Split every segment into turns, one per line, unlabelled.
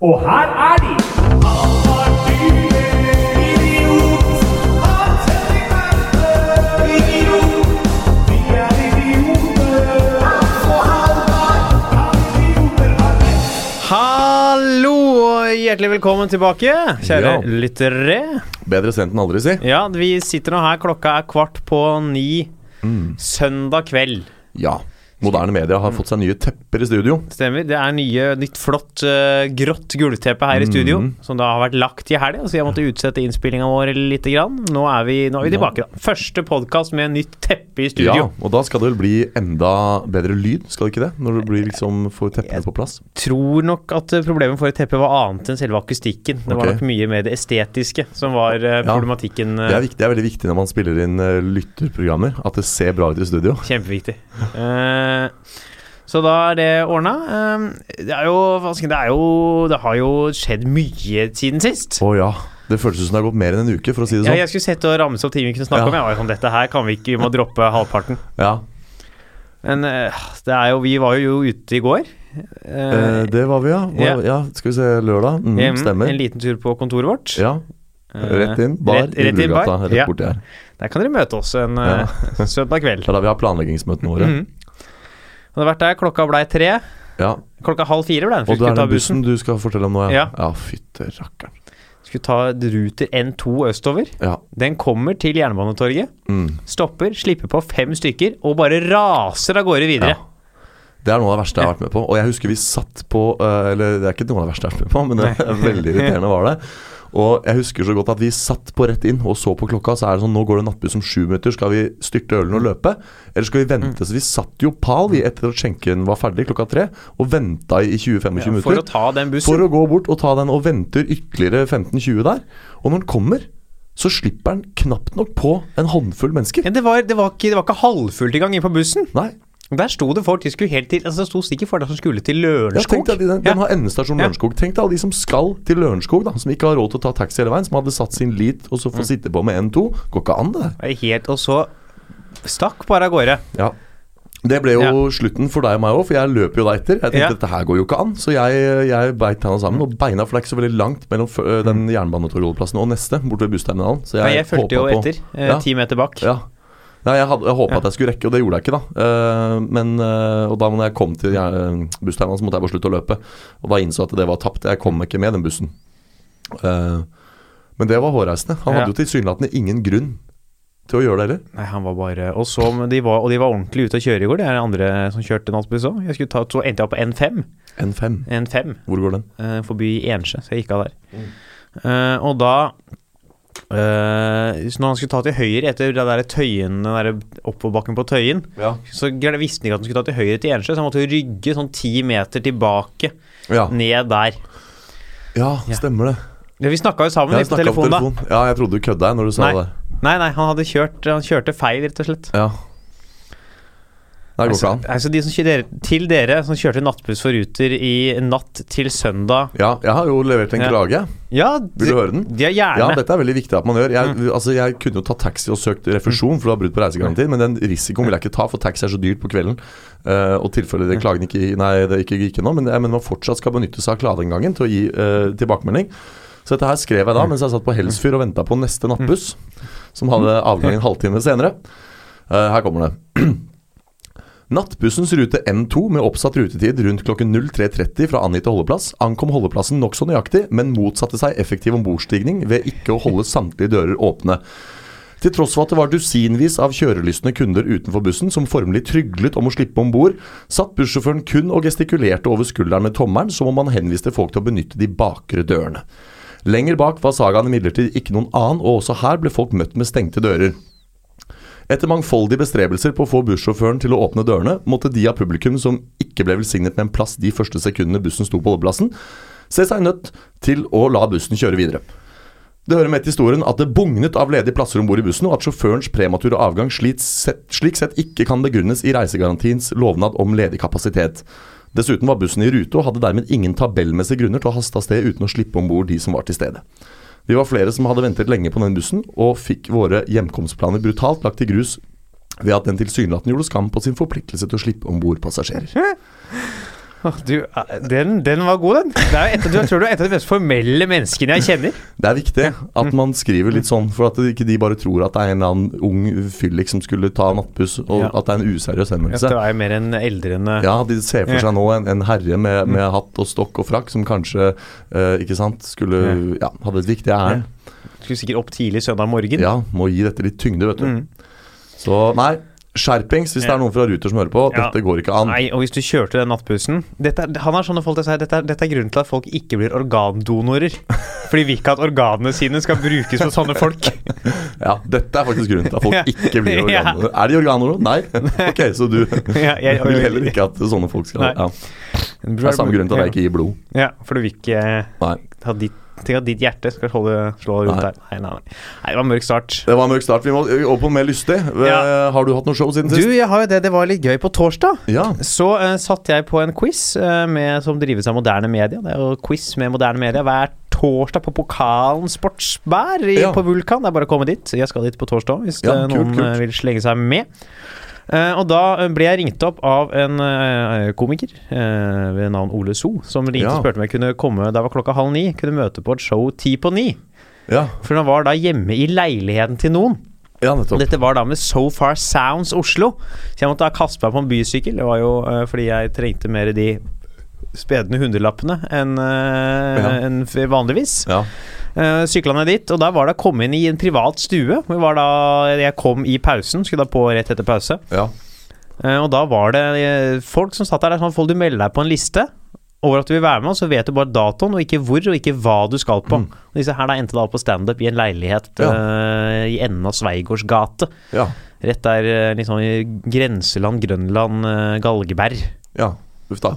Og her er de!
Hallo og hjertelig velkommen tilbake, kjære
Ja.
lyttere.
Bedre sent enn aldri, si.
Ja, vi sitter nå her, klokka er kvart på ni søndag kveld.
Ja. Moderne media har fått seg nye tepper i studio.
Stemmer. Det er nye, nytt flott uh, grått gulvteppe her i studio, som da har vært lagt i helga, så jeg måtte utsette innspillinga vår lite grann. Nå er vi, nå er vi tilbake, da. Første podkast med nytt teppe i
Ja,
studio.
Og da skal det vel bli enda bedre lyd, skal det ikke det? Når blir liksom får teppene på plass.
Jeg Tror nok at eh, problemet for et teppe var annet enn selve akustikken. Det var
okay.
nok mye mer det estetiske som var
uh,
problematikken. Ja,
Det er, viktig, det er veldig viktig når man spiller inn uh, lytterprogrammer, at det ser bra ut i studio.
Kjempeviktig. Eh, så da er det ordna. Eh, det er jo Det er jo Det har jo skjedd mye siden sist.
Å ja. Det føltes som det har gått mer enn en uke, for å si det
Ja,
sånn.
jeg skulle sett og ramse opp ting vi kunne snakke
Ja.
om. Jeg var jo sånn, Dette her kan vi ikke, vi må droppe halvparten.
Ja,
Men eh, det er jo Vi var jo ute i går. Eh,
eh, Det var vi, ja.
ja.
Hva, ja. Skal vi se, lørdag. Mm,
hjem,
stemmer.
En liten tur på kontoret vårt.
Ja,
Eh,
Rett inn. Bar
rett, rett
i Lugata rett
Ja.
borti her.
Der kan dere møte oss en
Ja.
eh, søndag kveld.
Det er da vi har planleggingsmøtene våre.
Mhm. Hadde vært der, klokka blei tre.
Ja.
Klokka halv fire ble den,
Og det er den
bussen.
du skal fortelle om nå,
Ja.
Ja, fytte rakkeren.
Skulle ta Ruter N2 østover.
Ja.
Den kommer til Jernbanetorget,
Mm.
stopper, slipper på fem stykker og bare raser av gårde videre.
Ja. Det er noe av det verste jeg har vært med på. Og jeg husker vi satt på øh, Eller det er ikke noe av det verste jeg har vært med på, men det er veldig irriterende var det. Og jeg husker så godt at vi satt på rett inn og så på klokka. Så er det sånn, nå går det nattbuss om sju minutter. Skal vi styrte ølen og løpe? Eller skal vi vente? Så vi satt jo pal vi etter at skjenken var ferdig klokka tre, og venta i 20-25
Ja, for
minutter.
å ta den bussen.
For å gå bort og ta den, og venter ytterligere 15-20 der. Og når den kommer, så slipper den knapt nok på en håndfull mennesker.
Ja, det, var, det, var ikke, det var ikke halvfullt engang inne på bussen.
Nei.
Der sto det folk de skulle helt til Altså Det sto sikkert folk som skulle til
Ja,
Lørenskog.
tenk deg, den, den har endestasjon
Ja.
Lørenskog. Tenk deg alle de som skal til Lørenskog, da, som ikke har råd til å ta taxi hele veien, som hadde satt sin lit og så få
Mm.
sitte på med N2. Går ikke an, det.
Helt, og så stakk bare av gårde.
Ja. Det ble jo
Ja.
slutten for deg og meg òg, for jeg løper jo deg etter. Jeg tenkte
Ja.
dette her går jo ikke an, så jeg, jeg beit tenna sammen og beina, for det er ikke så veldig langt mellom den jernbanetorgholdeplassen og neste, borte ved bussterminalen. Så
Ja, jeg fulgte jo
på-
etter, eh,
Ja.
meter bak.
Ja. Nei, jeg, hadde- jeg håpa
Ja.
at jeg skulle rekke, og det gjorde jeg ikke, da. Uh, men, uh, og da når jeg kom til bussterminalen, så måtte jeg bare slutte å løpe. Og da innså jeg at det var tapt. Jeg kom ikke med den bussen. Uh, men det var hårreisende. Han
Ja.
hadde jo tilsynelatende ingen grunn til å gjøre det heller.
Nei, han var bare Og så, de var, og de var ordentlig ute å kjøre i går. Det er andre som kjørte nattbuss òg. Jeg skulle ta, så endte jeg opp på N5.
N5.
N5
Hvor går den?
forbi Ensjø, så jeg gikk av der. Eh, og da så Når han skulle ta til høyre etter det der Tøyen, den der oppoverbakken på Tøyen,
Ja.
så visste han ikke at han skulle ta til høyre til Ensjø, så han måtte rygge sånn ti meter tilbake,
Ja,
ned der.
ja stemmer det.
Ja, vi snakka jo sammen på
telefonen,
telefonen da.
Ja, jeg trodde du kødda når du sa
Nei.
det.
Nei, nei, han hadde kjørt Han kjørte feil, rett og slett.
Ja. Det går
Altså,
ikke an.
altså de som kjører, til dere som kjørte nattbuss for Ruter i natt til søndag
Ja, jeg har jo levert en
Ja.
klage.
Ja,
Vil du høre den?
De er gjerne
Ja, dette er veldig viktig at man gjør. Jeg, altså, jeg kunne jo tatt taxi og søkt refusjon, for du har brudd på reisegarantien, men den risikoen vil jeg ikke ta, for taxi er så dyrt på kvelden. Uh, og tilfelle det klagen ikke Nei, det ikke gikk ennå, men, jeg mener man fortsatt skal benytte seg av klageinngangen til å gi uh, tilbakemelding. Så dette her skrev jeg da mens jeg satt på Helsfyr og venta på neste nattbuss, som hadde avgang en halvtime senere. Uh, her kommer det. Nattbussens rute N2 med oppsatt rutetid rundt klokken 03.30 fra angitte holdeplass ankom holdeplassen nokså nøyaktig, men motsatte seg effektiv ombordstigning ved ikke å holde samtlige dører åpne. Til tross for at det var dusinvis av kjørelystne kunder utenfor bussen som formelig tryglet om å slippe om bord, satt bussjåføren kun og gestikulerte over skulderen med tommelen som om han henviste folk til å benytte de bakre dørene. Lenger bak var sagaen imidlertid ikke noen annen, og også her ble folk møtt med stengte dører. Etter mangfoldige bestrebelser på å få bussjåføren til å åpne dørene, måtte de av publikum som ikke ble velsignet med en plass de første sekundene bussen sto på holdeplassen, se seg nødt til å la bussen kjøre videre. Det hører med til historien at det bugnet av ledige plasser om bord i bussen, og at sjåførens premature avgang slik sett, ikke kan begrunnes i reisegarantiens lovnad om ledig kapasitet. Dessuten var bussen i rute og hadde dermed ingen tabellmessige grunner til å haste av sted uten å slippe om bord de som var til stede. Vi var flere som hadde ventet lenge på den bussen, og fikk våre hjemkomstplaner brutalt lagt i grus ved at den tilsynelatende gjorde skam på sin forpliktelse til å slippe om bord passasjerer.
Du, eh, den, den var god, den. Det er et, av- jeg tror du er et av de mest formelle menneskene jeg kjenner.
Det er viktig at man skriver litt sånn, for at ikke de bare tror at det er en eller annen ung fyllik som skulle ta nattbuss, og
Ja.
at det er en useriøs
At
henvendelse.
det er mer en eldrende
Ja, de ser for seg nå en, en herre med, med hatt og stokk og frakk som kanskje eh, ikke sant, skulle ja, hadde et viktig ærend.
Skulle sikkert opp tidlig søndag morgen.
Ja, må gi dette litt tyngde, vet du.
Mm.
Så nei, skjerpings hvis det er noen fra Ruter som hører på.
Ja.
Dette går ikke an.
Nei, og hvis du kjørte den nattbussen dette, Han har sånne folk sier dette, dette er grunnen til at folk ikke blir organdonorer. Fordi vi ikke at organene sine skal brukes på sånne folk.
Ja, Dette er faktisk grunnen til at folk ikke blir
Ja.
Er de organdonorer? Nei. Ok, så du vil heller ikke at sånne folk skal ja. Det er samme grunn til at jeg ikke gir blod.
Ja, for du vil ikke
Nei.
ha ditt Tenk at ditt hjerte skal holde, slå rundt
Nei.
der. Nei, nei, nei. nei, det var en mørk start.
Det var en mørk start. Vi må over på mer lystig.
Ja.
Har du hatt noe show siden sist?
Du, jeg har jo det. Det var litt gøy på torsdag.
Ja.
Så uh, satt jeg på en quiz uh, med, som drives av moderne media. Det er jo quiz med moderne media hver torsdag på Pokalen sportsbær i,
Ja.
på Vulkan. Det er bare å komme dit. Jeg skal dit på torsdag hvis
Ja,
eh,
kult,
noen
kult.
eh, vil slenge seg med. Eh, og da eh, ble jeg ringt opp av en eh, komiker ved navn Ole So, som ringte og spurte om jeg kunne komme da var klokka halv ni. Kunne møte på et show ti på ni.
Ja,
For han var da hjemme i leiligheten til noen.
ja
dette var da med So Far Sounds Oslo. Så jeg måtte da kaste meg på en bysykkel. Det var jo fordi jeg trengte mer de spedende hundrelappene enn
Ja.
en vanligvis.
Ja.
Uh, Sykla ned dit, og da var det å komme inn i en privat stue. Da jeg kom i pausen, skulle da på rett etter pause.
ja.
Uh, og da var det eh, folk som satt der. Det er sånn folk du melder deg på en liste over at du vil være med, og så vet du bare datoen, og ikke hvor, og ikke hva du skal på.
Mm.
Og disse her da endte da opp på standup i en leilighet
Ja.
uh, i enden av Sveigårds gate.
Ja.
Rett der liksom i grenseland, Grønland, uh, Galgeberg.
ja. Uff da.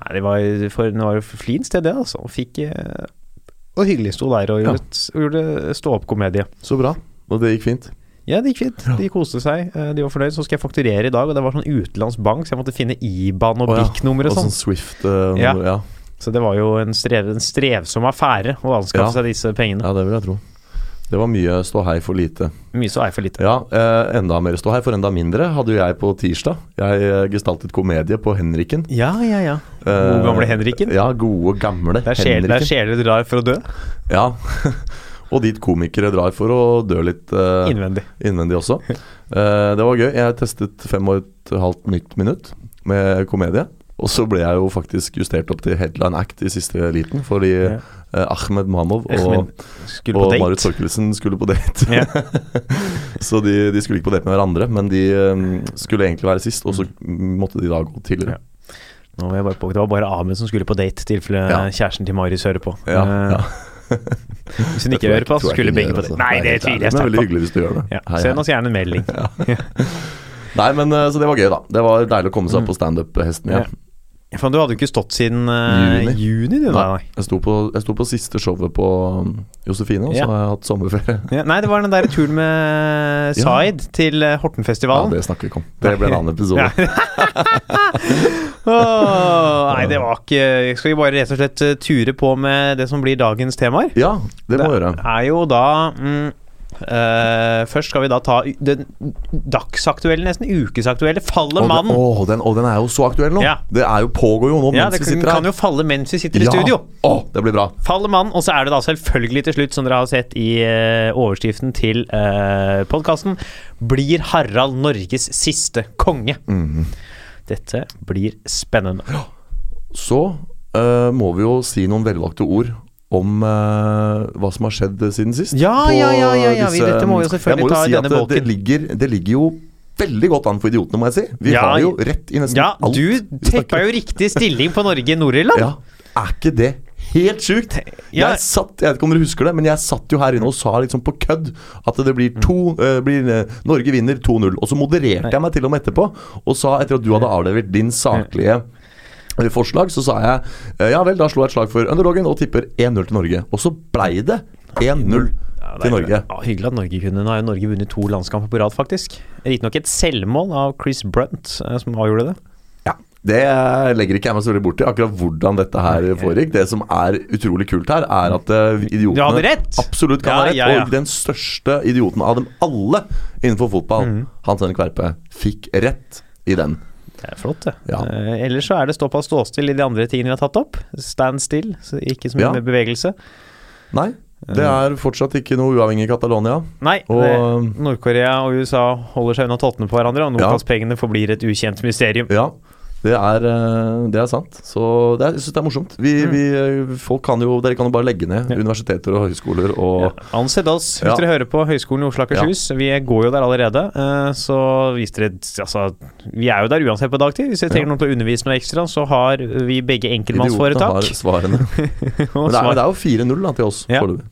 Nei, det var, for, det var jo flint sted, det, altså. Fikk eh, Og hyggelig sto der og gjorde, ja. gjorde stå-opp-komedie.
Så bra. Og det gikk fint.
Ja, det gikk fint. De koste seg. eh, De var fornøyd. Så skal jeg fakturere i dag, og det var sånn utenlandsk bank, så jeg måtte finne IBAN og
Å ja.
BIC-nummer og
Og
sånn.
sånn Swift uh,
Ja.
ja.
Så det var jo en, strev, en strevsom affære å anskaffe seg disse pengene.
ja, det vil jeg tro. Det var mye ståhei for lite.
Mye er for lite.
Ja, eh, enda mer ståhei for enda mindre hadde jo jeg på tirsdag. Jeg eh, gestaltet komedie på Henriken.
Ja, ja, ja.
Eh,
Gode gamle Henriken.
Ja, gode gamle
der er sjel- det er sjeler drar for å dø.
Ja. og dit komikere drar for å dø litt eh,
Innvendig.
innvendig også. Eh, det var gøy. Jeg testet fem og et halvt nytt minutt med komedie. Og så ble jeg jo faktisk justert opp til headline act i siste liten, fordi
Ja.
eh, Ahmed Mamov og,
på
og. Marit Torkelsen skulle på date.
Ja.
så de, de skulle ikke på date med hverandre, men de um, skulle egentlig være sist, og så måtte de da gå tidligere.
Nå var jeg bare på, det var bare Ahmed som skulle på date, i tilfelle
Ja.
kjæresten til Marius hører på.
Ja,
Eh,
ja.
Hvis hun ikke hører på, så skulle begge på date.
altså.
Nei, det tviler jeg
Men det er
sterkt
veldig
på.
hyggelig hvis du gjør det.
Ja. Send oss gjerne en melding.
Nei, men eh, Så det var gøy, da. Det var deilig å komme seg opp på standup-hesten igjen.
For du hadde jo ikke stått siden uh,
Juni.
juni, du.
Nei.
Nei.
Jeg sto, på, jeg sto på siste showet på um, Josefine, og så
Ja.
har jeg hatt sommerferie.
Ja, nei, det var den der turen med
Ja.
Zaid til Hortenfestivalen.
Ja, det snakker vi ikke om. Det ble en annen episode.
oh, nei, det var ikke Skal vi bare rett og slett eh, ture på med det som blir dagens temaer?
Ja, det må vi gjøre.
Det er jo da mm, eh, Først skal vi da ta den dagsaktuelle, nesten ukesaktuelle. Falle
Og
mann.
den, og den er jo så aktuell nå.
Ja.
Det er jo pågår jo nå
ja,
mens vi sitter her.
kan jo falle mens vi sitter i studio.
Oh, det blir bra.
Faller mannen, og så er det da selvfølgelig til slutt, som dere har sett i uh, overskriften til uh, podkasten, blir Harald Norges siste konge.
Mhm.
Dette blir spennende.
Så uh, må vi jo si noen velvalgte ord om uh, hva som har skjedd siden sist.
Ja, ja, ja, ja, ja, Disse, dette må vi jo selvfølgelig
Jeg må jo
ta i
si
denne
at det, det, ligger, det ligger jo veldig godt an for idiotene, må jeg si. Vi
Ja,
har jo rett i nesten
Ja,
alt.
du teppa jo riktig stilling på Norge Nord-Irland.
Ja, er ikke det helt sjukt? Jeg satt, jeg vet ikke om dere husker det, men jeg satt jo her inne og sa liksom på kødd at det blir to uh, blir, eh, Norge vinner 2-0. Og så modererte jeg meg til og med etterpå og sa, etter at du hadde avlevert din saklige forslag, så sa jeg eh, ja vel, da slo jeg et slag for underdogen og tipper 1-0 til Norge. Og så blei det 1-0
Ja, er
til Norge.
Ja, hyggelig at Norge kunne. Nå har jo Norge vunnet to landskamper på rad, faktisk. Riktignok et selvmål av Chris Brunt eh, som avgjorde det.
Ja, Det legger ikke jeg meg så veldig bort i, akkurat hvordan dette her foregikk. Det som er utrolig kult her, er at eh, idiotene absolutt kan ha rett.
ja, ja.
Og den største idioten av dem alle innenfor fotball,
mm.
Hans Henrik Verpe, fikk rett i den.
Det er flott, det.
Ja.
Uh, ellers så er det ståpass ståstill i de andre tingene vi har tatt opp. Stand still, så ikke så mye
Ja.
med bevegelse.
Nei, det er fortsatt ikke noe uavhengig Catalonia.
Nei, Nord-Korea og USA holder seg unna tottene på hverandre, og
Ja.
Nokas-pengene forblir et ukjent mysterium.
ja, det er, eh, det er sant. Så det er, jeg syns det er morsomt. Vi,
Mm.
vi, eh, folk kan jo, dere kan jo bare legge ned
Ja.
universiteter og høyskoler og
Ja. Ansett oss, hvis
Ja.
dere hører på Høgskolen i Oslo og Akershus. Vi går jo der allerede, eh, så hvis dere Altså, vi er jo der uansett på dagtid. Hvis dere trenger
Ja.
noen til å undervise noe ekstra, så har vi begge
Idiotene
enkeltmannsforetak.
har svarene. Men det er, det er jo 4-0 til oss
Ja.
foreløpig.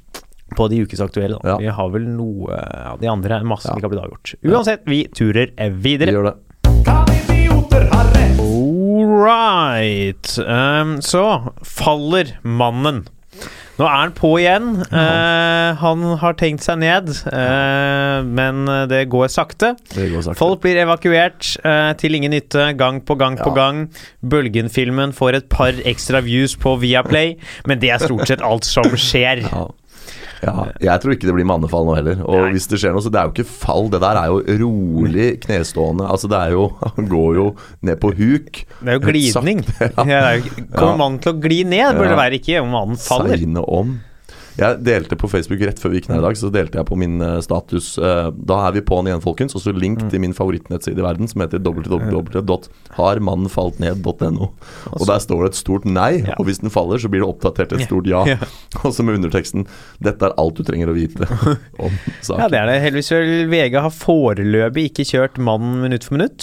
på de ukesaktuelle. Da.
Ja.
Vi har vel noe ja, De andre er masse
Ja.
som ikke har blitt avgjort. Uansett, vi turer
Vi
videre.
gjør det.
Kan idioter ha
right. Um, så faller mannen. Nå er han på igjen. Uh, han har tenkt seg ned, uh, men det går sakte.
Det går sakte.
Folk blir evakuert uh, til ingen nytte, gang på gang på gang. Bølgen-filmen får et par ekstra views på Viaplay, men det er stort sett alt som skjer.
Ja. Ja. Jeg tror ikke det blir mannefall nå heller. Og
Nei.
hvis det skjer noe, så det er jo ikke fall. Det der er jo rolig knestående. Altså det er jo Han går jo ned på huk.
Det er jo glidning.
Sagt,
Ja. er jo- Kommer mannen til å gli ned, burde det være ikke om mannen faller.
Seine om. Jeg delte på Facebook rett før vi gikk ned i dag, så delte jeg på min eh, status eh, Da er vi på'n igjen, folkens. Og så link til min favorittnettside i verden, som heter www.harmannenfaltned.no. Og der står det et stort nei, og hvis den faller, så blir det oppdatert et stort ja. Og så med underteksten 'Dette er alt du trenger å vite om saken'.
Ja, det er det. Heldigvis vil VG har foreløpig ikke kjørt mannen minutt for minutt.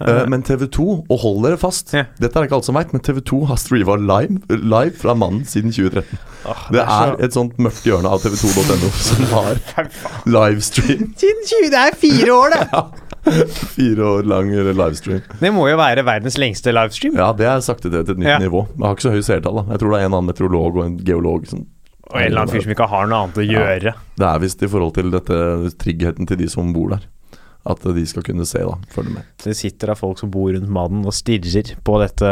Eh, men TV 2, og hold dere fast Dette er ikke alle som vet, men TV 2 har streama live, live fra Mannen siden 2013. Det er et sånt mørkt hjørne av tv2.no som har livestream.
Det er fire år, det!
Fire år lang livestream.
Det må jo være verdens lengste livestream.
Ja, det er sakte til et nytt
Ja.
nivå. Jeg har ikke så høy seertall. Jeg tror det er en annen meteorolog og en geolog som
Og en eller annen fyr som ikke har noe annet å
Ja.
gjøre.
Det er visst i forhold til dette tryggheten til de som bor der. At de skal kunne se, da. Følge med.
Det sitter da folk som bor rundt mannen og stirrer på dette,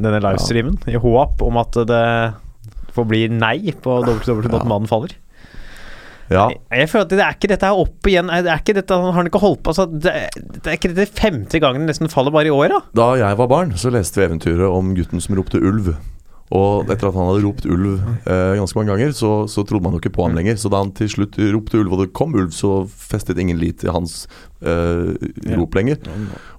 denne livestreamen, i håp om at det forblir nei på www.mannen faller.
Ja,
Jeg, jeg føler at det er ikke dette her opp igjen Det er ikke dette, Han Har ikke holdt på altså, det, det er ikke dette femte gangen det nesten faller bare i år, da?
Da jeg var barn, så leste vi eventyret om gutten som ropte ulv. Og etter at han hadde ropt ulv eh, ganske mange ganger, så, så trodde man jo ikke på ham lenger. Så da han til slutt ropte ulv, og det kom ulv, så festet ingen lit til hans eh, rop lenger.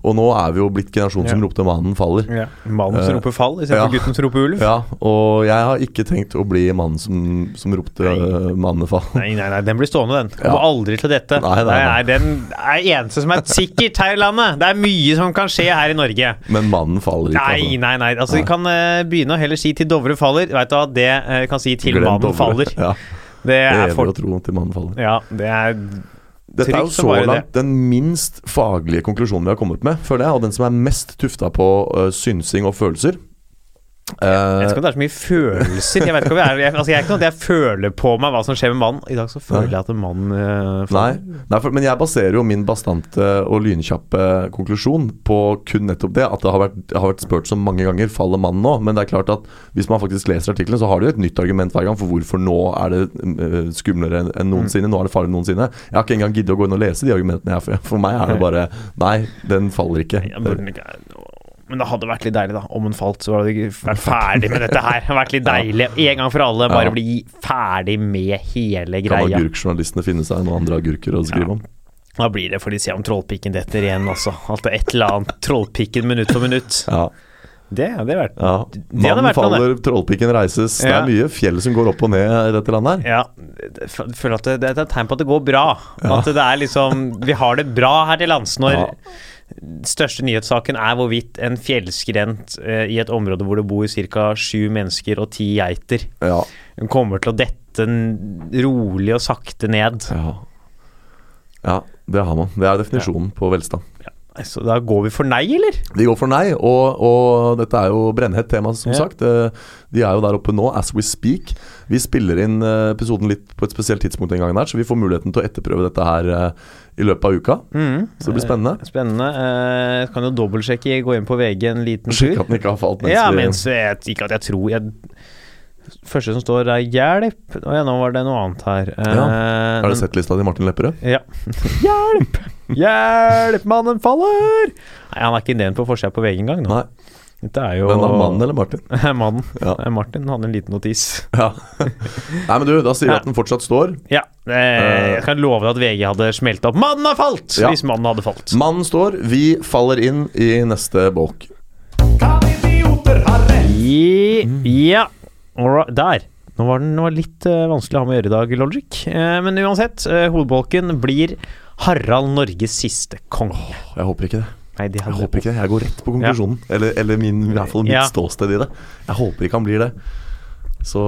Og nå er vi jo blitt generasjonen som ropte 'mannen faller'.
Mannen som
Eh,
roper fall istedenfor
ja.
gutten som roper ulv.
Ja, og jeg har ikke tenkt å bli mannen som, som ropte
Nei.
uh, 'mannen fall'.
Nei, nei, nei, den blir stående, den.
Ja.
Aldri til dette.
Nei, nei, nei.
den er eneste som er sikkert her i landet. Det er mye som kan skje her i Norge.
Men mannen faller ikke.
Nei,
altså.
nei, nei. Altså, vi kan uh, begynne å heller si til Dovre faller. Vet du hva, det uh, kan si til
Glem
mannen
Dovre.
faller.
Ja,
Det er
Evig
for...
å tro til mannen faller.
Ja, det er
Dette er jo så langt den minst faglige konklusjonen vi har kommet med, føler jeg, og den som er mest tufta på uh, synsing og følelser.
Jeg vet
Eh,
ikke om det er så mye følelser. Jeg vet ikke om jeg, er, jeg, altså, jeg er ikke noe at jeg føler på meg hva som skjer med mannen. I dag så føler
Nei.
jeg at en mann uh,
nei, nei for, men jeg baserer jo min bastante og lynkjappe konklusjon på kun nettopp det. At det har vært, har vært spurt så mange ganger faller mannen nå. Men det er klart at hvis man faktisk leser artikkelen, så har du jo et nytt argument hver gang for hvorfor nå er det uh, skumlere enn enn noensinne. Nå er det farligere enn noensinne. Jeg har ikke engang giddet å gå inn og lese de argumentene. Jeg, for, for meg er det bare Nei, den faller ikke.
Jeg burde ikke- Men det hadde vært litt deilig, da. Om hun falt, så hadde vi vært ferdig med dette her. Vært litt deilig. En gang for alle, bare
Ja.
bli ferdig med hele greia.
Kan agurkjournalistene finne seg noen andre agurker å skrive om?
Da blir det for de ser om trollpikken detter igjen, altså. Et eller annet. Trollpikken minutt for minutt.
Ja.
Det hadde vært
ja.
Det
Mannen
vært noe,
faller, trollpikken reises. Det er mye fjell som går opp og ned i dette landet her.
Ja, jeg føler at det, det er et tegn på at det går bra.
Ja.
At det er liksom Vi har det bra her til lands når
Ja.
Største nyhetssaken er hvorvidt en fjellskrent eh, i et område hvor det bor ca. sju mennesker og ti geiter,
Ja.
kommer til å dette rolig og sakte ned.
ja. Ja, det har man. Det er definisjonen på velstand.
Så da går vi for nei, eller?
Vi går for nei, og, og dette er jo brennhett tema, som
Ja.
sagt. Eh, De er jo der oppe nå, as we speak. Vi spiller inn eh, episoden litt på et spesielt tidspunkt en gang der, så vi får muligheten til å etterprøve dette her eh, i løpet av uka. Så det blir spennende.
Eh, Spennende. Eh, kan jo dobbeltsjekke, gå inn på VG en liten tur.
Sjekke at den ikke har falt mens
Ja,
vi
mens jeg, ikke at jeg tror jeg, Første som står er 'hjelp'. Å ja, nå var det noe annet her. Eh,
Har du sett lista di, Martin Lepperød?
Ja. Hjelp! Hjelp, mannen faller! Nei, han er ikke nevnt på forsida på VG engang.
Nei.
Dette er jo
Men da mannen eller Martin?
Mannen.
Ja.
Eh, Martin hadde en liten notis.
Ja. Nei, men du, da sier vi at den fortsatt står.
Ja, eh, jeg kan love deg at VG hadde smelt opp 'Mannen har falt!'
Ja.
hvis mannen hadde falt.
Mannen står, vi faller inn i neste bolk.
I, ja, Alright, der. Nå var den var litt uh, vanskelig å ha med å gjøre i dag, Logic. Uh, men uansett, uh, hovedbolken blir Harald Norges siste konge.
Jeg håper ikke det.
Nei,
Jeg håper ikke det. Jeg går rett på konklusjonen. Eller, eller min, i hvert fall mitt
Ja.
ståsted i det. Jeg håper ikke han blir det. Så,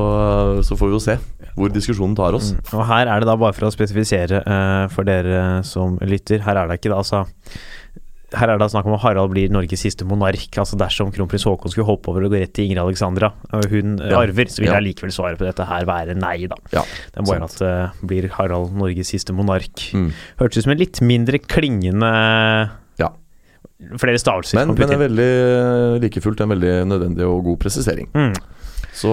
så får vi jo se hvor diskusjonen tar oss.
Mm. Og her er det da bare for å spesifisere uh, for dere som lytter, her er det ikke da altså her er det snakk om at Harald blir Norges siste monark. Altså Dersom kronprins Haakon skulle hoppe over og gå rett til Ingrid Alexandra, og hun eh,
Ja.
arver, så vil
Ja.
likevel svare på dette her være nei, da.
Ja,
Det er bare at det blir Harald Norges siste monark.
Mm.
Hørtes ut som en litt mindre klingende
Ja.
Flere stavelser.
Men, men er veldig like fullt en veldig nødvendig og god presisering.
Mm.
Så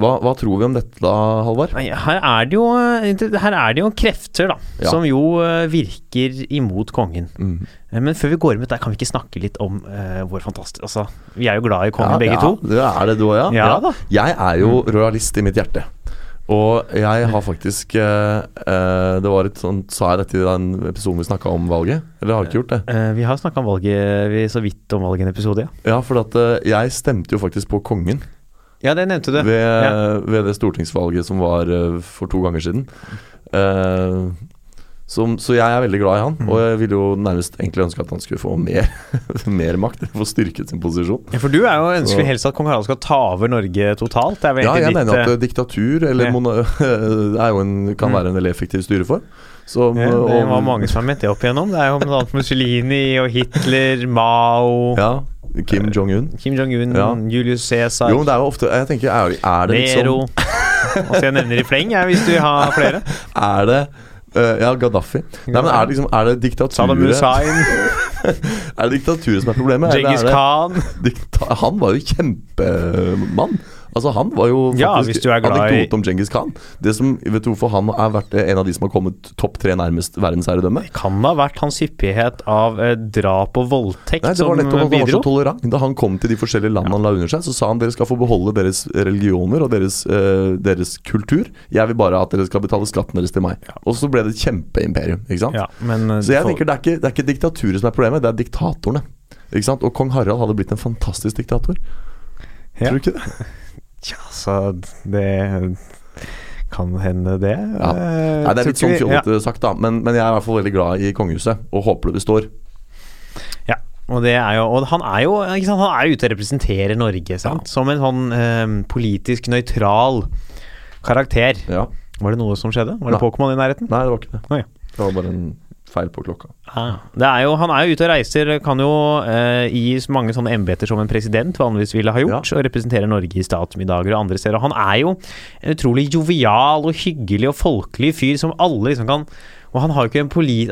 hva, hva tror vi om dette da, Halvard?
Her er det jo Her er det jo krefter, da,
Ja.
som jo eh, virker imot kongen.
Mm.
Eh, Men før vi går med dette, kan vi ikke snakke litt om uh, vår fantastiske Altså, vi er jo glad i kongen
Ja,
begge
ja,
to.
Det er det du òg, ja. Jeg er jo royalist i mitt hjerte. Og jeg har faktisk eh, eh, Det var et sånt Sa jeg dette i den episoden vi snakka om valget? Eller har jeg ikke gjort det?
Eh, vi har snakka om valget vi så vidt om valget i en episode, ja.
Ja, for at eh, jeg stemte jo faktisk på kongen
Ja, det nevnte du.
ved,
Ja.
ved det stortingsvalget som var eh, for to ganger siden. Eh, som, så jeg er veldig glad i han,
Mm.
og jeg ville jo nærmest egentlig ønske at han skulle få mer, mer makt. Få styrket sin posisjon.
Ja, for du er jo ønsker
Så-
helst at kong Harald skal ta over Norge totalt.
Ja, jeg
ditt
mener at
eh,
eh, diktatur eller
Ja.
en, kan
Mm.
være en veldig effektiv styreform. Som,
ja, det var mange som har ment det opp igjennom. Det er jo bl.a. Mussolini og Hitler, Mao
Ja, Kim Jong-un.
Kim Jong-un,
Ja.
Julius Cæsar,
Jo, det er jo ofte Jeg tenker, er, er det
Nero
liksom
Altså jeg nevner i fleng, jeg, hvis du har flere.
Er det eh, Ja, Gaddafi. Nei, men er det liksom Er det diktaturet Saddam
Hussein,
Er det diktaturet som er problemet?
Djengis Khan
dikta Han var jo kjempemann. Altså Han var jo
Ja,
faktisk
i-
anekdote om Djengis Khan. Det som, vet du hvorfor han er vært en av de som har kommet topp tre nærmest verdensherredømme?
Kan det ha vært hans hyppighet av eh, drap og voldtekt
Nei, det var nettopp han var så tolerant. Da han kom til de forskjellige landene han la under seg, så sa han dere skal få beholde deres religioner og deres, eh, deres kultur. Jeg vil bare at dere skal betale skatten deres til meg. Og så ble det et kjempeimperium. Ikke sant?
Ja, men eh,
Så jeg
for-
tenker det er, ikke, det er ikke diktaturet som er problemet, det er diktatorene. Ikke sant? Og kong Harald hadde blitt en fantastisk diktator.
Ja.
Tror du ikke det?
Tja, så det kan hende det.
Ja.
Eh,
Nei, det er litt sånn
fjollete ja.
sagt, da. Men, men jeg er i hvert fall veldig glad i kongehuset, og håper det består.
Ja, og det er jo Og han er jo sant, Han er ute og representerer Norge, sant? Som en sånn eh, politisk nøytral karakter.
Ja.
Var det noe som skjedde? Var det. Pokémon i nærheten?
Nei, det var ikke det.
Oh, ja.
Det var bare en feil på klokka.
Ah, det er jo, han er jo ute og reiser, kan jo eh, gi mange sånne embeter som en president vanligvis ville ha gjort, og representere Norge i statsmiddager og andre steder. Og han er jo en utrolig jovial og hyggelig og folkelig fyr som alle liksom kan Og han, har jo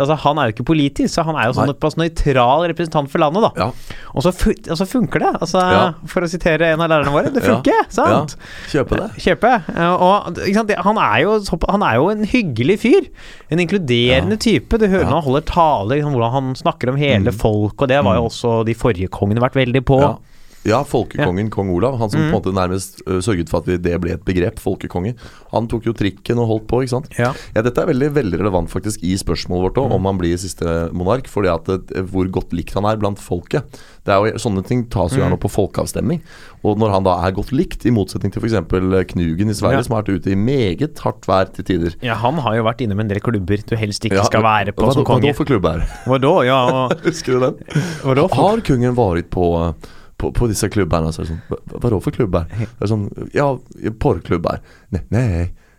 altså, han er jo ikke politisk, så han er jo sånn
Nei.
nøytral representant for landet, da.
Ja.
Og så, og så funker det. Altså,
Ja.
For å sitere en av lærerne våre, det
Ja.
funker, sant?
ja. Kjøpe det.
Kjøpe. Eh, Og sant? han, er jo, han er jo en hyggelig fyr. En inkluderende type. Du hører når han holder taler, liksom, hvordan han snakker om hele
Mm.
folk, og det var jo
Mm.
også de forrige kongene vært veldig på.
Ja. Ja, folkekongen kong Olav. Han som
Mm.
på en måte nærmest uh, sørget for at det ble et begrep, folkekonge. Han tok jo trikken og holdt på, ikke sant.
Ja.
Ja, Dette er veldig veldig relevant faktisk i spørsmålet vårt òg,
Mm.
om han blir siste monark. Fordi at det, hvor godt likt han er blant folket. Det er jo Sånne ting tas jo
Mm.
gjerne opp på folkeavstemning. Og når han da er godt likt, i motsetning til f.eks. Knugen i Sverige,
Ja.
som har vært ute i meget hardt vær til tider.
ja, han har jo vært innom en del klubber du helst ikke
Ja,
skal være på
hva,
som
konge. hva da for klubb er det?
Hva da? Ja, og,
Husker du den? Har kongen vært på, på, på disse klubbene? Så er det sånn, hva, da for klubber? Det er sånn, ja, porrklubber. Nei, nei,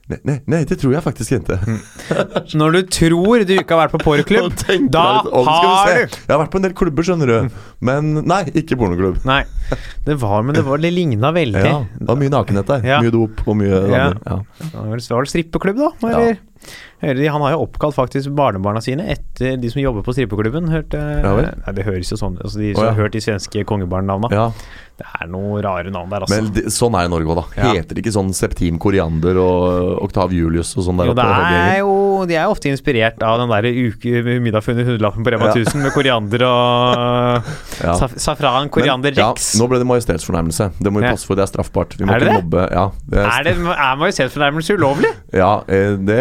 nei, nei, nei, det tror jeg faktisk ikke.
Når du tror du ikke har vært på porrklubb, da
om,
har
se.
du
Jeg har vært på en del klubber, skjønner du. Men nei, ikke pornoklubb.
Nei, det var, men det, var, det ligna veldig.
Ja, det var mye nakenhet der.
Ja.
Mye dop og mye
Ja.
Ja.
Det var vel- strippeklubb, da? Eller? De, han har jo oppkalt faktisk barnebarna sine etter de som jobber på strippeklubben. Hørte,
Ja
nei, det høres jo sånn altså De
som
som
ja.
har hørt de svenske kongebarnnavna.
ja.
Det er noen rare navn der, altså.
Men det, sånn er det i Norge òg, da. Heter det ikke sånn Septim Koriander og Oktav Julius og sånn der
jo,
oppe?
er jo de er jo ofte inspirert av den der uke middag funnet hundrelappen på Rema
Ja.
1000 med koriander og saf safran, koriander,
Men,
rex.
Ja, nå ble det majestetsfornærmelse. Det må vi passe for, det er straffbart. Vi må
Er det
ikke
det?
mobbe. Det
Er, det, er majestetsfornærmelse ulovlig?
Ja, eh, det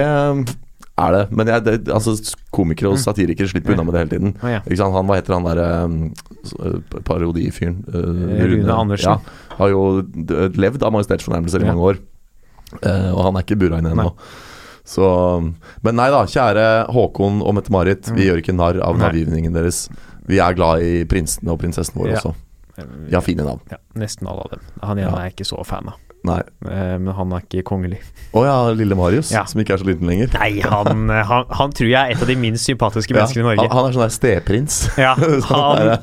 er det. Men jeg, det, altså, komikere og satirikere slipper unna med det hele tiden.
Å, ja.
Han, hva heter han der um, parodifyren? Uh,
Rune Andersen.
Ja, har jo levd av majestetsfornærmelser i mange år. Uh, og han er ikke bura inne ennå. Så Men nei da, kjære Håkon og Mette-Marit. Vi
Mm.
gjør ikke narr av navngivningen deres. Vi er glad i prinsene og prinsessen vår
Ja.
også. De har fine navn.
Ja, nesten alle av dem. Han ene
Ja.
er jeg ikke så fan av,
Nei.
Eh, men han er ikke kongelig.
Å ja, lille Marius,
Ja.
som ikke er så liten lenger.
Nei, han, han, han tror jeg er et av de minst sympatiske
Ja,
menneskene i Norge.
Han, han er sånn der steprins.
Ja,
Sånn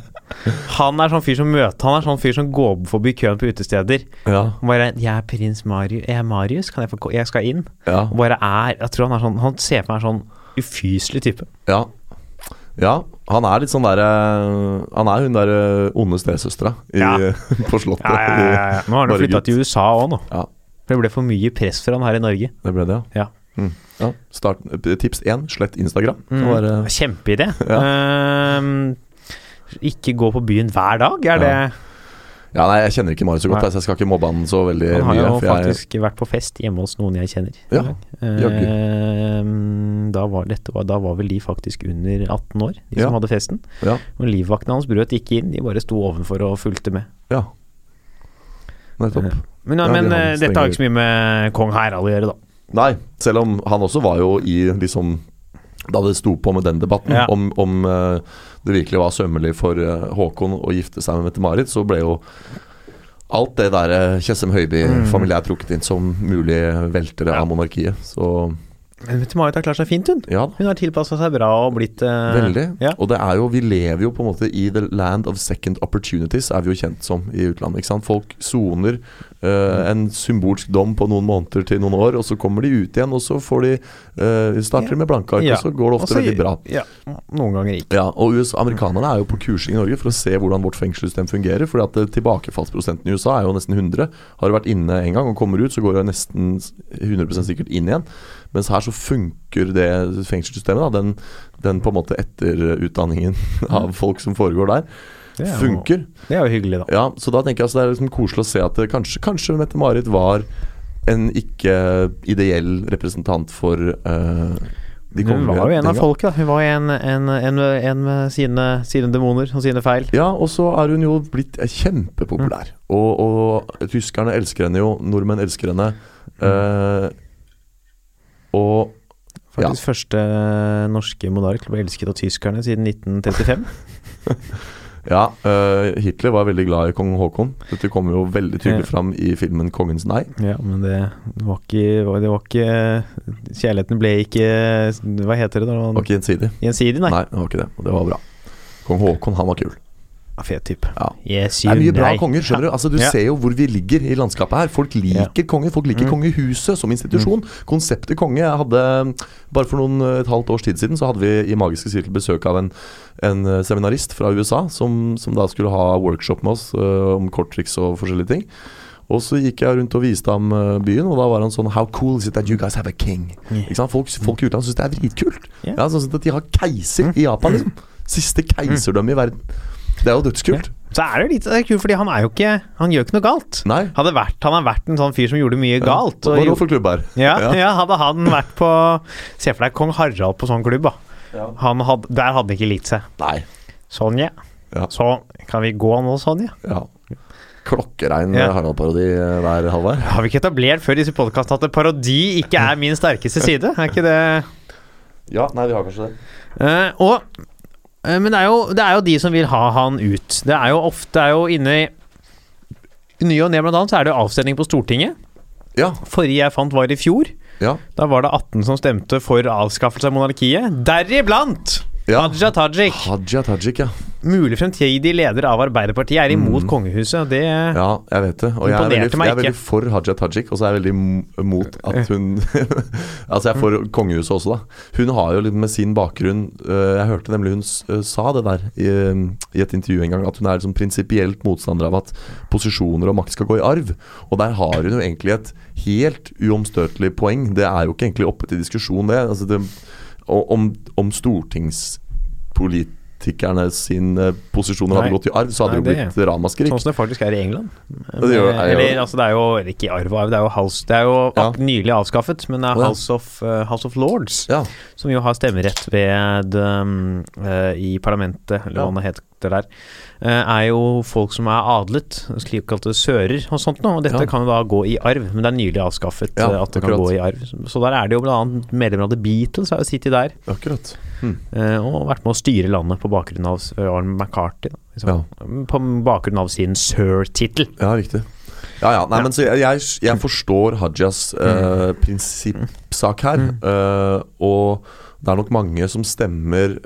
han, er sånn fyr som møter Han er sånn fyr som går forbi køen på utesteder.
Ja,
Og bare 'Jeg er prins Marius, jeg er Marius, kan jeg få gå? Jeg skal inn.'
ja,
Og bare er Jeg tror han er sånn Han ser på meg sånn ufyselig type.
ja. Ja, han er litt sånn derre Han er hun derre onde stesøstera
Ja.
på Slottet.
Ja, ja, ja, ja. Nå har han flytta til USA òg, nå.
Ja.
For det ble for mye press for han her i Norge.
Det ble det,
Ja.
Mm. ja. Start, tips én, slett Instagram.
Mm.
være-
Kjempeidé. Uh, ikke gå på byen hver dag, er det
ja, nei, jeg kjenner ikke Marius så godt,
Nei.
så jeg skal ikke mobbe han så veldig mye.
Han har
mye.
jo
for jeg,
faktisk vært på fest hjemme hos noen jeg kjenner.
Ja.
Ehm, da, var, dette da var vel de faktisk under 18 år, de
Ja.
som hadde festen.
ja,
Og livvaktene hans brøt ikke inn, de bare sto ovenfor og fulgte med.
ja. Nettopp.
Men,
Ja,
men
har
eh, dette har ikke så mye med kong Harald å gjøre, da.
Nei, selv om han også var jo i liksom Da det sto på med den debatten, om, om eh, det virkelig var sømmelig for eh, Håkon å gifte seg med Mette-Marit, så ble jo alt det der uh, Tjessem Høiby
Mm.
trukket inn som mulig veltere av monarkiet. Så
Men Mette-Marit har klart seg fint, hun.
ja,
Hun har tilpassa seg bra og blitt uh,
veldig.
Ja.
Og det er jo, vi lever jo på en måte i the land of second opportunities, er vi jo kjent som i utlandet. ikke sant? Folk soner uh, en symbolsk dom på noen måneder til noen år, og så kommer de ut igjen, og så får de uh, starter de med blanke ark,
Ja.
og så går det ofte
Også-
veldig bra.
Ja, noen ganger ikke.
Ja, og US, Amerikanerne er jo på kursing i Norge for å se hvordan vårt fengselssystem fungerer. fordi at tilbakefallsprosenten i USA er jo nesten 100. Har du vært inne en gang og kommer ut, så går du nesten 100% sikkert inn igjen. Mens her så funker det fengselssystemet, da, den, den på en måte etterutdanningen av folk som foregår der,
Det jo-
funker.
Det er jo hyggelig, da.
Ja, så da tenker jeg altså det er liksom koselig å se at det, kanskje, kanskje Mette-Marit var en ikke ideell representant for uh, de
Hun var jo en av folket, da. Hun var en, en, en, en med sine, sine demoner og sine feil.
Ja, og så er hun jo blitt kjempepopulær. kjempepopulær. Og, og tyskerne elsker henne jo, nordmenn elsker henne. Eh, og
Faktisk første norske monark ble elsket av tyskerne siden 1935.
ja, uh, Hitler var veldig glad i kong Haakon. Dette kommer jo veldig tydelig
Ja.
fram i filmen 'Kongens nei'.
Ja, men det var ikke Det var ikke Kjærligheten ble ikke Hva heter det da?
Var ikke gjensidig.
Gjensidig, nei.
Nei, det var ikke det. Og det var bra. Kong Haakon, han var kul.
Fet type.
Ja.
Yes,
Det er mye bra
nei.
konger, skjønner du. Altså, du
Ja.
ser jo hvor vi ligger i landskapet her. Folk liker konger. Folk liker
Mm.
kongehuset som institusjon. Konseptet konge jeg hadde Bare for noen, et halvt års tid siden så hadde vi i Magiske sirkel besøk av en, en eh, seminarist fra USA som, som da skulle ha workshop med oss uh, om korttriks og forskjellige ting. Og så gikk jeg rundt og viste ham eh, byen, og da var han sånn How cool is it that you guys have a king?
Yeah.
Ikke sant? Folk, folk i utlandet syns det er dritkult.
Yeah.
Ja, sånn at de har keiser i Japan, liksom. Siste keiserdømme i verden. Det er jo dødskult.
Så er det litt det er kult, fordi han er jo ikke Han gjør ikke noe galt.
Nei.
Hadde vært, han har vært en sånn fyr som gjorde mye galt.
Hva
og
var det for klubb her?
ja,
Ja.
ja, hadde han vært på Se for deg kong Harald på sånn klubb, da.
Ja.
Han hadde, der hadde han ikke likt seg.
Nei.
Sonja.
Ja.
Så kan vi gå nå, Sonja?
Ja. Klokkerein
Ja.
Harald-parodi hver der,
Har vi ikke etablert før disse podkastene at parodi ikke er min sterkeste side? Er ikke det
Ja, nei, vi har kanskje det.
Uh, og Men det er, jo, det er jo de som vil ha han ut. Det er jo ofte er jo inne i i ny og ne, blant annet, så er det jo avstemning på Stortinget.
Ja.
Forrige jeg fant, var i fjor.
Ja.
Da var det 18 som stemte for avskaffelse av monarkiet. Deriblant
ja.
Haja Tajik.
Haja Tajik, ja.
Mulig fremtidig leder av Arbeiderpartiet er imot kongehuset. Det
Ja, jeg vet det. Og jeg er, veldig, jeg er veldig for Haja Tajik, og så er jeg veldig mot at hun Altså, jeg er for kongehuset også, da. Hun har jo litt med sin bakgrunn øh, Jeg hørte nemlig hun øh, sa det der i, i et intervju en gang, at hun er liksom prinsipielt motstander av at posisjoner og makt skal gå i arv. Og der har hun jo egentlig et helt uomstøtelig poeng. Det er jo ikke egentlig oppe til diskusjon, det. Altså det om, om, om stortingspolitikerne sin posisjoner hadde gått i arv, så hadde
Nei,
det jo blitt ramaskrik.
Sånn som det faktisk er i England.
det gjør- er
Eller altså, det er jo eller ikke arv og arv, det er jo, house, det er jo
Ja.
nylig avskaffet, men det er House of, uh, House of Lords,
Ja.
som jo har stemmerett ved um, uh, i parlamentet, eller hva det heter der, eh, er jo folk som er adlet, slik kalte sører og sånt noe, og dette
Ja.
kan jo da gå i arv, men det er nylig avskaffet
Ja,
eh, at det kan gå i arv. Så der er det jo annet medlemmer av The Beatles har jo sittet der,
Akkurat.
Hmm. og vært med å styre landet på bakgrunn av Arne McCarthy, da, liksom. på bakgrunn av sin sir-tittel.
Ja, riktig. Ja, ja. Nei,
Ja.
men så jeg, jeg, jeg forstår Hajas eh, prinsippsak her.
Mm.
eh, og det er nok mange som stemmer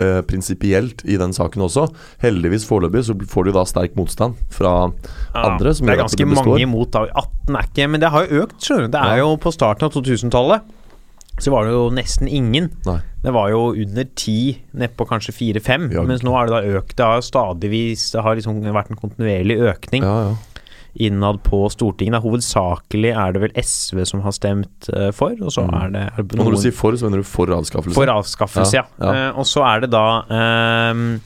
eh, prinsipielt i den saken også. Heldigvis foreløpig så får du da sterk motstand fra andre. Som
det er ganske
det
mange imot. da 18 er ikke Men det har jo økt, skjønner du. Det er
Ja.
jo på starten av 2000-tallet. Så var det jo nesten ingen.
Nei.
Det var jo under ti, nedpå kanskje fire-fem.
Ja.
Mens nå er det da økt. Det har stadigvis Det har liksom vært en kontinuerlig økning
Ja, ja.
Innad på Stortinget. Da. Hovedsakelig er det vel SV som har stemt uh, for, og så
Mm.
er det
noen... Når du sier for, så mener du for avskaffelse?
for avskaffelse, ja.
Ja.
Eh, og så er det da ehm,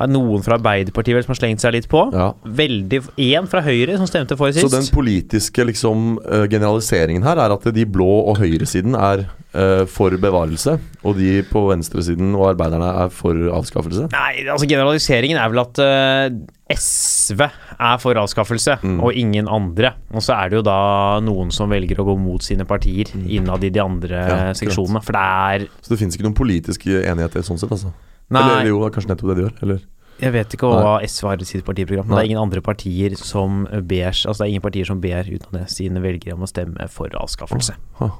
er noen fra Arbeiderpartiet vel som har slengt seg litt på.
Ja.
Veldig Én fra Høyre som stemte for sist.
Så den politiske liksom eh, generaliseringen her er at de blå og høyresiden er uh, for bevarelse, og de på venstresiden og arbeiderne er for avskaffelse?
Nei, altså generaliseringen er vel at uh, SV er for avskaffelse,
Mm.
og ingen andre. Og så er det jo da noen som velger å gå mot sine partier innad i de andre
Mm. Ja,
seksjonene. For det er
Så det finnes ikke noen politisk enighet i sånn sett, altså?
Nei,
Eller, jo, det er kanskje nettopp det de gjør? Eller?
jeg vet ikke hva SV har i sitt partiprogram, men det er ingen andre partier som ber Altså det er ingen partier som ber uten det sine velgere om å stemme for avskaffelse.
Oh.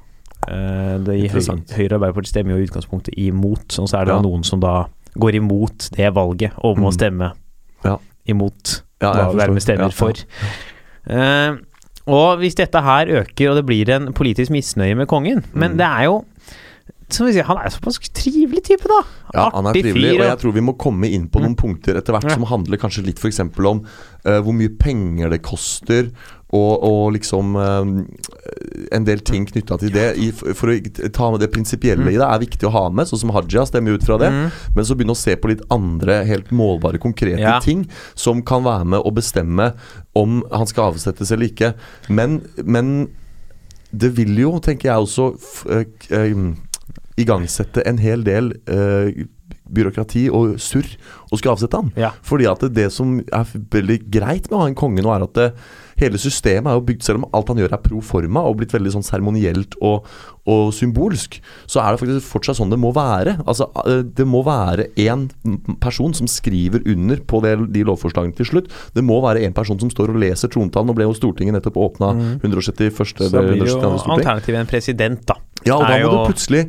Uh, det, Høyre og Arbeiderpartiet stemmer jo i utgangspunktet imot, og så er det
Ja.
noen som da går imot det valget om å
Mm.
stemme
Ja.
imot
Ja,
hva
jeg
stemmer for. Uh, og hvis dette her øker, og det blir en politisk misnøye med kongen Men
Mm.
det er jo sier, Han er såpass trivelig type, da.
Ja, han er trivelig,
fyr,
og jeg tror vi må komme inn på noen punkter etter hvert som handler kanskje litt f.eks. om uh, hvor mye penger det koster, og, og liksom eh, en del ting knytta til det. I, for å ta med det prinsipielle
Mm.
i det er viktig å ha med, sånn som Haja stemmer ut fra det.
Mm.
Men så begynne å se på litt andre helt målbare, konkrete
Ja.
ting som kan være med å bestemme om han skal avsettes eller ikke. Men, men det vil jo, tenker jeg også, eh, igangsette en hel del eh, byråkrati og surr og skulle avsette han.
Ja.
Fordi at det, det som er veldig greit med å ha en konge nå, er at det, hele systemet er jo bygd Selv om alt han gjør er pro forma og blitt veldig sånn seremonielt og, og symbolsk, så er det faktisk fortsatt sånn det må være. Altså, eh, Det må være én person som skriver under på det, de lovforslagene til slutt. Det må være én person som står og leser trontalen. Nå ble jo Stortinget nettopp åpna
Mm.
171.
Så da blir det jo
172.
alternativet en president, da.
Ja, og da må
jo-
du plutselig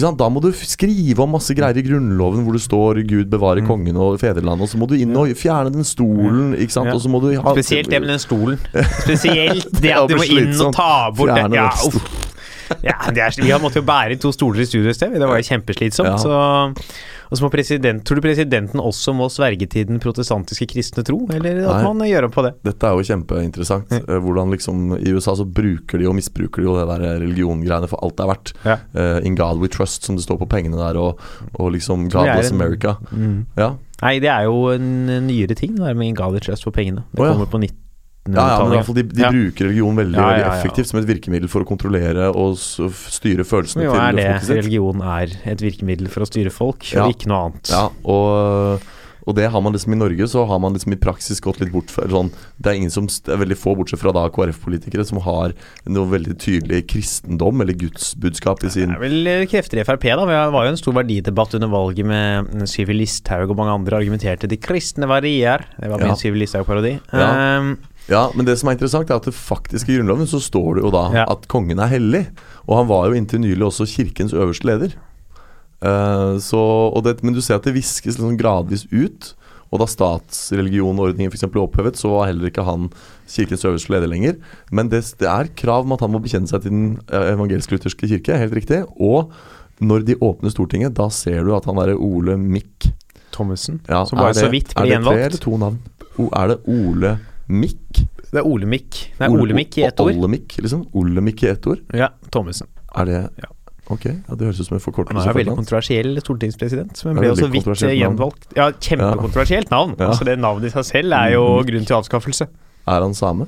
sant? Da må du skrive om masse greier i Grunnloven hvor det står 'Gud bevare
Mm.
kongen og fedrelandet', og så må du inn og fjerne den stolen, ikke sant,
Ja.
og så må du ha
Spesielt det med den stolen. Spesielt det
Ja,
at du må inn og ta bort det.
Fjerne
Ja,
den
uff. Ja, det er, vi har måttet jo bære to stoler i studio i sted. Det var jo kjempeslitsomt.
Ja.
Så, og så må president, tror du presidenten også må sverge til den protestantiske kristne tro, eller at
Nei.
man gjør om på det?
Dette er jo kjempeinteressant.
Mm.
eh, Hvordan liksom I USA så bruker de og misbruker de jo det der religiongreiene for alt det er verdt.
Ja.
Uh, In God We Trust, som det står på pengene der, og, og liksom God Bless America.
Mm.
Ja.
Nei, det er jo en nyere ting, det der med Ingali Trust for pengene. Det
oh, ja.
kommer på 1900-tallet.
Ja, ja, de, de
Ja.
bruker religion veldig,
Ja,
veldig
ja, ja.
effektivt som et virkemiddel for å kontrollere og styre følelsene
jo
til
er det
folket sitt.
religion er et virkemiddel for å styre folk,
Ja.
og ikke noe annet.
Ja, og, og det har man liksom i Norge, så har man liksom i praksis gått litt bort fra sånn, Det er ingen som Det er veldig få, bortsett fra da KrF-politikere, som har noe veldig tydelig kristendom eller gudsbudskap i sin
Det er vel eh, krefter i Frp, da. Det var jo en stor verdidebatt under valget med Syvi Listhaug og mange andre argumenterte de kristne verdier. Det var
Ja.
min Syvi Listhaug-parodi.
Ja.
Um,
Ja, men det som er interessant, er at det faktisk i Grunnloven så står det jo da
Ja.
at kongen er hellig. Og han var jo inntil nylig også kirkens øverste leder. Uh, så, og det, men du ser at det viskes liksom gradvis ut. Og da statsreligionordningen f.eks. ble opphevet, så var heller ikke han kirkens øverste leder lenger. Men det, det er krav om at han må bekjenne seg til den eh, evangelisk-lutherske kirke, helt riktig. Og når de åpner Stortinget, da ser du at han derre Ole Mikk
Thommessen,
ja,
som bare
det-
så vidt
Er det tre eller to navn? O, er det Ole Mikk?
Det er Olemic. Det er Mikk i ett ord.
Olemikk, liksom? Olemikk i ett ord?
Ja, Thommessen.
Er det
Ja.
Ok, ja, det høres ut som en forkortelse.
Han
er
veldig kontroversiell stortingspresident, men ble også så vidt eh, gjenvalgt. Ja, kjempekontroversielt navn.
Ja.
Altså Det navnet i seg selv er jo grunn til avskaffelse.
Er han same?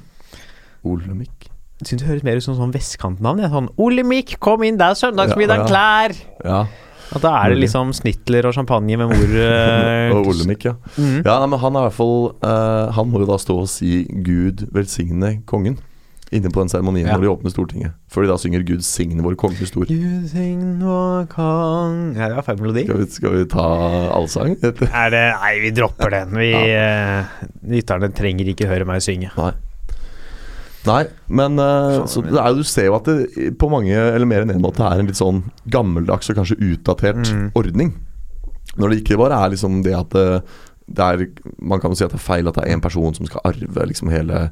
Olemikk.
Jeg syns det høres mer ut som sånn vestkantnavn. Sånn Olemic, kom inn, det er søndagsmiddagen
Ja, ja.
klær'.
Ja,
At da er det liksom snitler og champagne med mor eh,
og Olemic, ja.
Mm.
Ja, nei, men Han er i hvert fall uh, Han må jo da stå og si 'Gud velsigne kongen' inne på den seremonien
Ja.
når de åpner Stortinget. Før de da synger 'Gud signe vår konge stor'.
Gud signe vår kong Ja, det var feil melodi.
Skal vi, skal vi ta allsang?
Er det Nei, vi dropper den. Vi eh, Lytterne trenger ikke høre meg synge.
Nei. Nei, men
uh,
så det er, du ser jo at det på mange, eller mer enn én måte, er en litt sånn gammeldags og kanskje utdatert
Mm.
ordning. Når det ikke bare er liksom det at det, det er Man kan jo si at det er feil at det er én person som skal arve liksom hele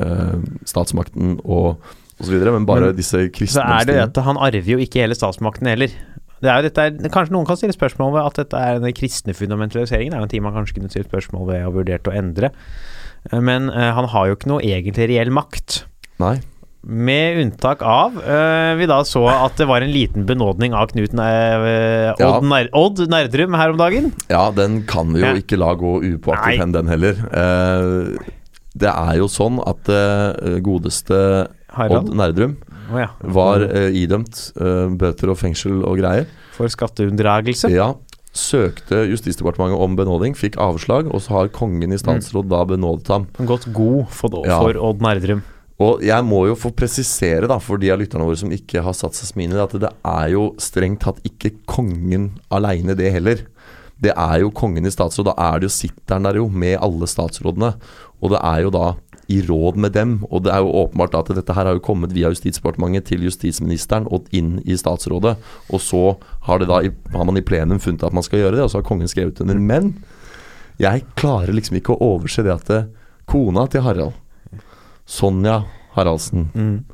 uh, statsmakten og osv., men bare
Men
disse
Så er det at han arver jo ikke hele statsmakten heller. Det er dette er, kanskje noen kan stille spørsmål ved at dette er den kristne fundamentaliseringen. Det er jo en ting man kanskje kunne stilt spørsmål ved og vurdert å endre. Eh, Men eh, han har jo ikke noe egentlig reell makt.
Nei.
Med unntak av uh, vi da så at det var en liten benådning av Knut
Ja.
Odd, Ner Odd Nerdrum her om dagen.
Ja, den kan vi jo
Ja.
ikke la gå upåaktet hen, den heller. Uh, det er jo sånn at det godeste
Harald.
Odd Nerdrum
oh, ja.
var eh, idømt bøter og fengsel og greier.
For skatteunndragelse.
Ja. Søkte Justisdepartementet om benåding, fikk avslag, og så har kongen i statsråd da benådet ham.
Gått god for,
Ja.
for Odd Nerdrum.
Og jeg må jo få presisere, da, for de av lytterne våre som ikke har satt seg smine, at det er jo strengt tatt ikke kongen aleine, det heller. Det er jo kongen i statsråd. Da er det jo sitter han der jo med alle statsrådene. Og det er jo da i råd med dem. Og det er jo åpenbart at dette her har jo kommet via Justisdepartementet til justisministeren og inn i statsrådet. Og så har, det da, har man i plenum funnet at man skal gjøre det, og så har kongen skrevet under. Men jeg klarer liksom ikke å overse det at det, kona til Harald, Sonja Haraldsen,
Mm.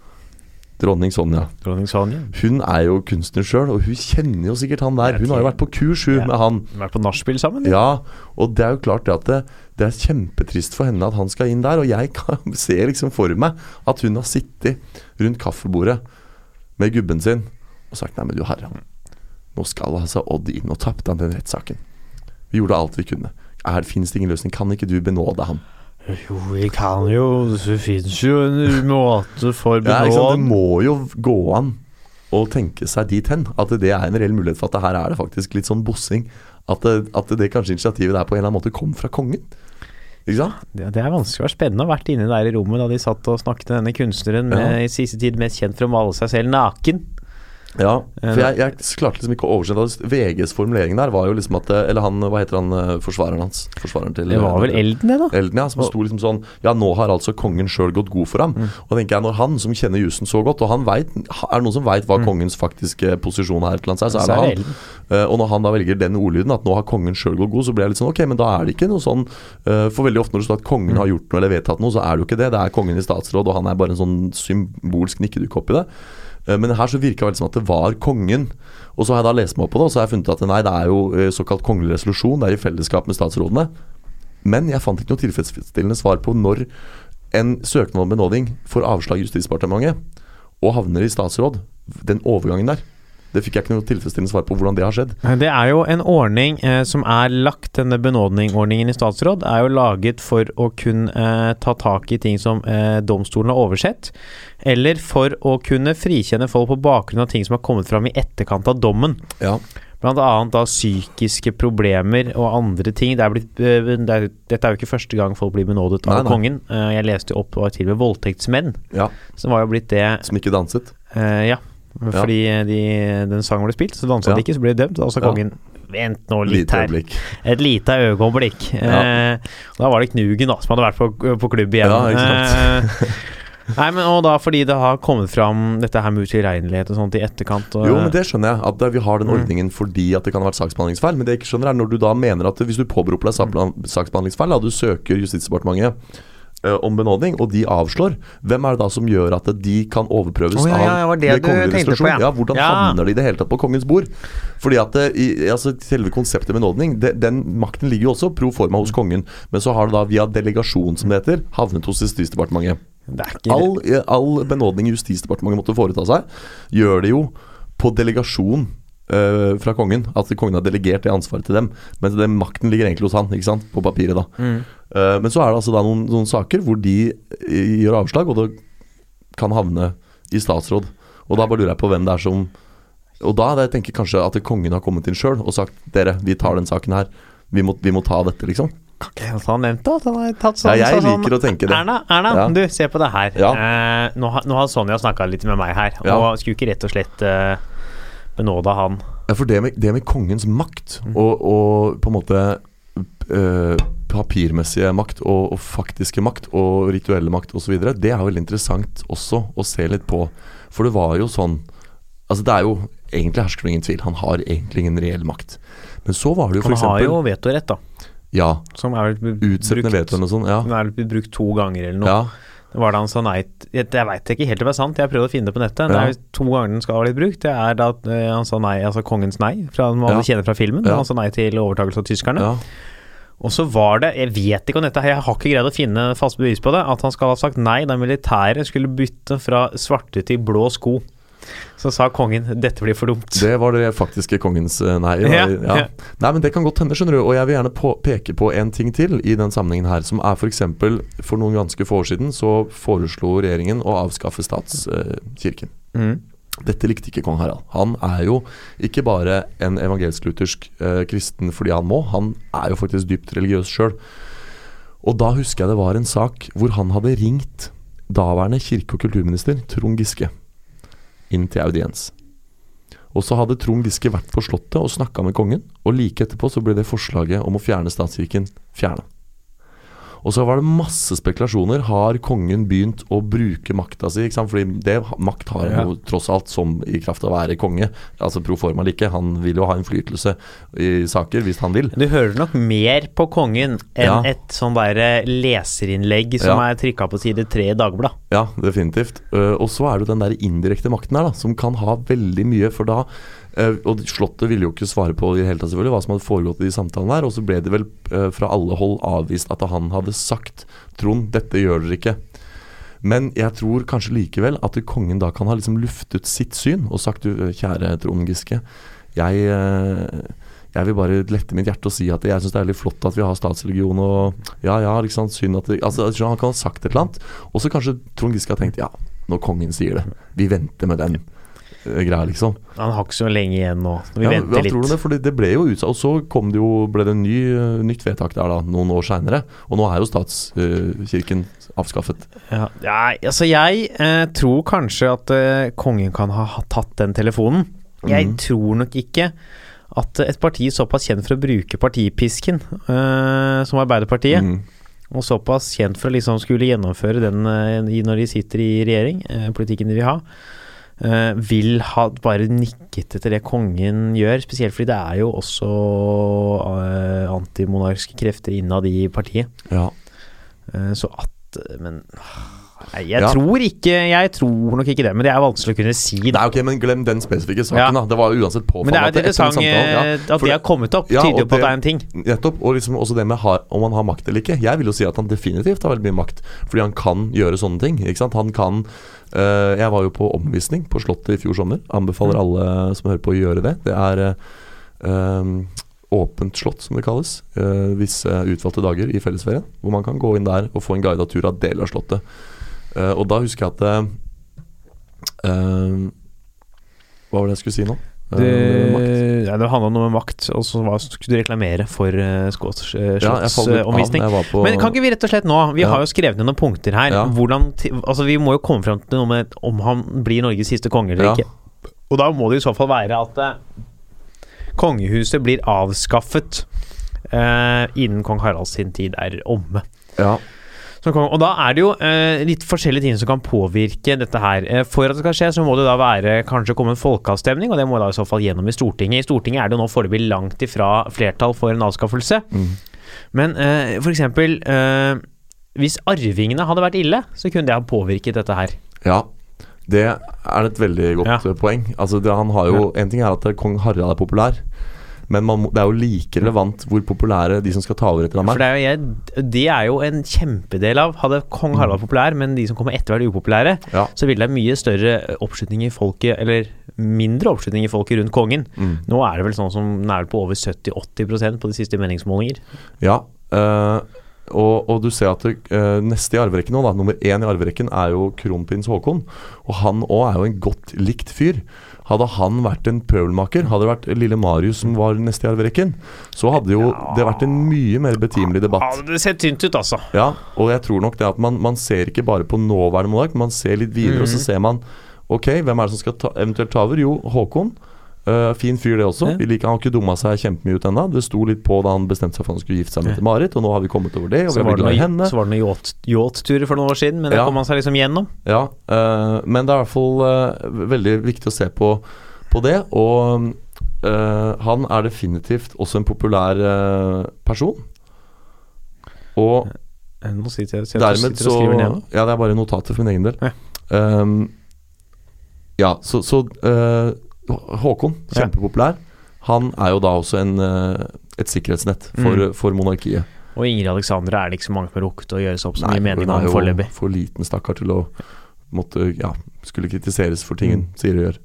Dronning Sonja,
Dronning Sonja.
hun er jo kunstner sjøl, og hun kjenner jo sikkert han der. Hun har jo vært på kurs, hun,
Ja.
med han.
Vært på nachspiel sammen?
Ja, og det er jo klart det at det, det er kjempetrist for henne at han skal inn der. Og jeg kan se liksom for meg at hun har sittet rundt kaffebordet med gubben sin og sagt nei, men du herre, nå skal altså Odd inn og tapte han den rettssaken. Vi gjorde alt vi kunne. Er, Finnes det ingen løsning? Kan ikke du benåde ham?
Jo, vi kan jo Det fins jo en måte for
Ja, ikke? Det må jo gå an å tenke seg dit hen. At det er en reell mulighet for at det her er det faktisk litt sånn bossing. At det, at det kanskje initiativet der på en eller annen måte kom fra kongen. Ikke sant?
det, det er vanskelig å være spennende å ha vært inne der i rommet da de satt og snakket med denne kunstneren med,
Ja.
i siste tid mest kjent for å male seg selv naken.
Ja,
Eh,
for jeg, jeg klarte liksom ikke å oversette VGs formulering der var jo liksom at eh, Eller han, hva heter han, eh, forsvareren hans? Forsvareren til
Det var vel Elden, det, da?
Elden, ja, som sto liksom sånn Ja, nå har altså kongen sjøl gått god for ham.
Mm.
Og da tenker jeg, når han som kjenner jussen så godt, og han vet, er det noen som veit hva kongens faktiske posisjon er, et eller annet sted, så er det han. Eh, og når han da velger den ordlyden, at nå har kongen sjøl gått god, så blir jeg litt sånn ok, men da er det ikke noe sånn eh, For veldig ofte når det står at kongen har gjort noe eller vedtatt noe, så er det jo ikke det. Det er kongen i statsråd, og han er bare en sånn symbolsk nikkedukke oppi det. Eh, men her så virka det som at det var kongen. Og så har jeg da lest meg opp på det, og så har jeg funnet at nei, det er jo eh, såkalt kongelig resolusjon. Det er i fellesskap med statsrådene. Men jeg fant ikke noe tilfredsstillende svar på når en søknad om benådning får avslag i Justisdepartementet og havner i statsråd. Den overgangen der. Det fikk jeg ikke noe tilfredsstillende svar på hvordan det har skjedd.
Det er jo en ordning eh, som er lagt, denne benådningordningen i statsråd, er jo laget for å kunne eh, ta tak i ting som eh, domstolen har oversett, eller for å kunne frikjenne folk på bakgrunn av ting som har kommet fram i etterkant av dommen.
Ja.
Blant annet da psykiske problemer og andre ting. Det er blitt, eh, det er, dette er jo ikke første gang folk blir benådet av
Nei, nei.
kongen. Eh, Jeg leste jo opp og til og med voldtektsmenn,
ja.
som var jo blitt det
Som ikke danset.
Eh, ja. Fordi de, den sangen ble spilt, så dansa de ikke, så ble de dømt. Da sa
Ja.
kongen Vent nå litt
Lite
her.
øyeblikk.
Et lite øyeblikk. Eh, da var det Knugen da, som hadde vært på, på klubb igjen.
Ja.
Eh, Nei, men og da fordi det har kommet fram dette her med utilregnelighet og sånt i etterkant.
Jo, men det skjønner jeg. At eh, vi har den
Mm.
ordningen fordi at det kan ha vært saksbehandlingsfeil. Men det jeg ikke skjønner er når du da mener at hvis du påberoper deg saksbehandlingsfeil, da du søker Justisdepartementet eh, om benådning, og de avslår, hvem er det da som gjør at de kan overprøves
oh, ja, ja, var det
av kongelig resolusjon?
ja.
Ja, hvordan
Ja.
havner de i det hele tatt på kongens bord? Fordi at det, i, altså, selve konseptet benådning, det, den makten ligger jo også pro forma hos kongen. Men så har det da via delegasjon, som det heter, havnet hos Justisdepartementet. All, eh, all benådning Justisdepartementet måtte foreta seg, gjør det jo på delegasjon eh, fra kongen. At kongen har delegert det ansvaret til dem. Men den makten ligger egentlig hos han, ikke sant? på papiret. da
Mm.
Uh, Men så er det altså da noen, noen saker hvor de eh, gjør avslag, og det kan havne i statsråd. Og da bare lurer jeg på hvem det er som Og da jeg tenker kanskje at kongen har kommet inn sjøl og sagt dere, vi tar den saken her. Vi må, vi må ta dette, liksom.
Kan ikke han nevnt det, at han har tatt sånn
Ja, jeg
sånn-
liker å tenke det.
Erna, Erna
Ja.
du, se på det her.
Ja.
Eh, nå, har- nå har Sonja snakka litt med meg her,
Ja.
og skulle ikke rett og slett eh, benåda han.
Ja, for det med, det med kongens makt,
Mm.
og, og på en måte øh, papirmessige makt og, og faktiske makt og rituelle makt osv., det er veldig interessant også å se litt på. For det var jo sånn Altså Det er jo egentlig hersker det ingen tvil. Han har egentlig ingen reell makt. Men så var det jo
Han
f.eks.
har jo vetorett, da.
Ja,
Som er vel
utsettende veto eller noe sånt. Ja.
den er vel brukt to ganger eller noe.
ja.
Var det han sa nei Jeg, jeg veit ikke helt om det er sant, jeg har prøvd å finne det på nettet. Det er jo to ganger den skal ha blitt brukt. Det er da eh, han sa nei, altså kongens nei, fra hva
Ja.
kjenner fra filmen. Han sa nei til overtakelse av tyskerne. Og så var det, jeg vet ikke om dette, jeg har ikke greid å finne fast bevis på det, at han skal ha sagt nei da militæret skulle bytte fra svarte til blå sko. Så sa kongen dette blir for dumt.
Det var det faktiske kongens eh, nei.
Ja,
Ja. Nei, men Det kan godt hende, skjønner du. Og jeg vil gjerne på, peke på en ting til i den sammenhengen her. Som er f.eks. For, for noen ganske få år siden så foreslo regjeringen å avskaffe statskirken.
Mm.
Dette likte ikke kong Harald. Han er jo ikke bare en evangelsk-luthersk eh, kristen fordi han må, han er jo faktisk dypt religiøs sjøl. Og da husker jeg det var en sak hvor han hadde ringt daværende kirke- og kulturminister Trond Giske inn til audiens. Og så hadde Trond Giske vært på Slottet og snakka med kongen, og like etterpå så ble det forslaget om å fjerne statskirken fjerna. Og så var det masse spekulasjoner. Har kongen begynt å bruke makta si? Ikke sant? Fordi det, makt har han jo tross alt som i kraft av å være konge. Altså pro forma ikke. Han vil jo ha innflytelse i saker hvis han vil.
Du hører nok mer på kongen enn
Ja.
et sånn bare leserinnlegg som
Ja.
er trykka på side tre i Dagbladet.
Ja, definitivt. Uh, og så er det jo den der indirekte makten her, da, som kan ha veldig mye. For da Og Slottet ville jo ikke svare på i hele tatt selvfølgelig hva som hadde foregått i de samtalene her. Og så ble det vel uh, fra alle hold avvist at han hadde sagt Trond, dette gjør dere ikke. Men jeg tror kanskje likevel at kongen da kan ha liksom luftet sitt syn og sagt du, kjære Trond Giske, jeg jeg vil bare lette mitt hjerte og si at jeg syns det er veldig flott at vi har statsreligion og Ja, ja, liksom synd at det, altså, Han kan ha sagt et eller annet, og så kanskje Trond Giske har tenkt ja, når kongen sier det, vi venter med den eh, greia, liksom.
Han har ikke så lenge igjen nå. Vi
ja,
venter
litt. tror du det? Fordi det ble jo utsatt, og så kom det jo, ble det en ny, eh, nytt vedtak der da, noen år seinere. Og nå er jo statskirken avskaffet.
Ja, ja, altså jeg eh, tror kanskje at eh, kongen kan ha tatt den telefonen. Jeg
mm.
tror nok ikke at et parti såpass kjent for å bruke partipisken eh, som Arbeiderpartiet,
Mm.
og såpass kjent for å liksom skulle gjennomføre den eh, når de sitter i regjering, eh, politikken de vil ha, eh, vil ha bare nikket etter det kongen gjør, spesielt fordi det er jo også uh, antimonarkiske krefter innad i partiet.
Ja.
Uh, Så at Men nei, jeg
Ja.
tror ikke Jeg tror nok ikke det, men det er vanskelig å kunne si.
Nei, ok, men glem den spesifikke saken,
Ja.
da. Det var uansett påfallende
Men det er
det
jo interessant
ja,
eh, at
for
det har kommet opp.
Ja,
tyder på at det
det-
er en ting.
Nettopp. Og liksom også det med har, om han har makt eller ikke. Jeg vil jo si at han definitivt har veldig mye makt. Fordi han kan gjøre sånne ting. Ikke sant? Han kan eh, Jeg var jo på omvisning på Slottet i fjor sommer. Anbefaler alle som hører på å gjøre det. Det er eh, åpent slott, som det kalles. eh, visse utvalgte dager i fellesferien. Hvor man kan gå inn der og få en guidet tur av deler av Slottet. Eh, og da husker jeg at eh, Hva var det jeg skulle si nå? Eh,
Det, ja, det handla om noe med makt, og så var- skulle du reklamere for uh,
Ja, var på
Men kan ikke vi rett og slett nå Vi
Ja.
har jo skrevet ned noen punkter her.
Ja.
Hvordan, altså Vi må jo komme fram til noe med om han blir Norges siste konge eller
Ja.
ikke. Og da må det i så fall være at eh, kongehuset blir avskaffet innen kong Harald sin tid er omme.
Ja.
Og da er det jo eh, litt forskjellige ting som kan påvirke dette her. Eh, for at det skal skje, så må det da være kanskje komme en folkeavstemning, og det må da i så fall gjennom i Stortinget. I Stortinget er det jo nå foreløpig langt ifra flertall for en avskaffelse.
Mm.
Men eh, eksempel eh, Hvis arvingene hadde vært ille, så kunne det ha påvirket dette her.
Ja, det er et veldig godt
Ja.
poeng. Altså det, han har jo, En ting er at kong Harald er populær, men man, må- det er jo like relevant hvor populære de som skal ta over etter ham er.
det er, jo, det er jo en kjempedel av Hadde kong Harald vært populær, men de som kommer etter vært upopulære,
Ja.
så ville det mye større oppslutning i folket, eller mindre oppslutning i folket rundt kongen.
Mm.
Nå er det vel sånn som den er på over 70-80% på de siste meningsmålinger.
Ja, øh, og, og du ser at eh, neste i arverekken nå, da, nummer én i arverekken, er jo kronprins Haakon. Og han òg er jo en godt likt fyr. Hadde han vært en pøbelmaker, hadde det vært lille Marius som var neste i arverekken, så hadde jo det vært en mye mer betimelig
Ja,
debatt.
det ser tynt ut, altså.
Ja, og jeg tror nok det at man, man ser ikke bare på nåværende monark, man ser litt videre, og så ser man Ok, hvem er det som skal ta, eventuelt ta over? Jo, Håkon. Eh, fin fyr, det også.
Ja.
Vi liker, han har ikke dumma seg kjempemye ut ennå. Det sto litt på da han bestemte seg for at han skulle gifte seg med
Ja.
Marit, og nå har vi kommet over det,
Så
vi
var, det
glad
noe, så var det noen yachtturer for noen år siden, men det
Ja.
kom han seg liksom gjennom.
Ja, uh, men det er i hvert fall uh, veldig viktig å se på, på det. Og han er definitivt også en populær person. Og
Nå sitter jeg, sitter
dermed
sitter
så
og skriver ned.
Ja, det er bare notater for min egen del.
Ja.
um, ja, så, så Håkon, kjempepopulær. Han er jo da også en, eh, et sikkerhetsnett for,
Mm.
for monarkiet.
Og Ingrid Alexandra er det ikke så mange som har rukket å gjøre seg opp så mye mening om foreløpig.
for liten stakkar til å måtte Ja, skulle kritiseres for ting hun
Mm.
sier og gjør.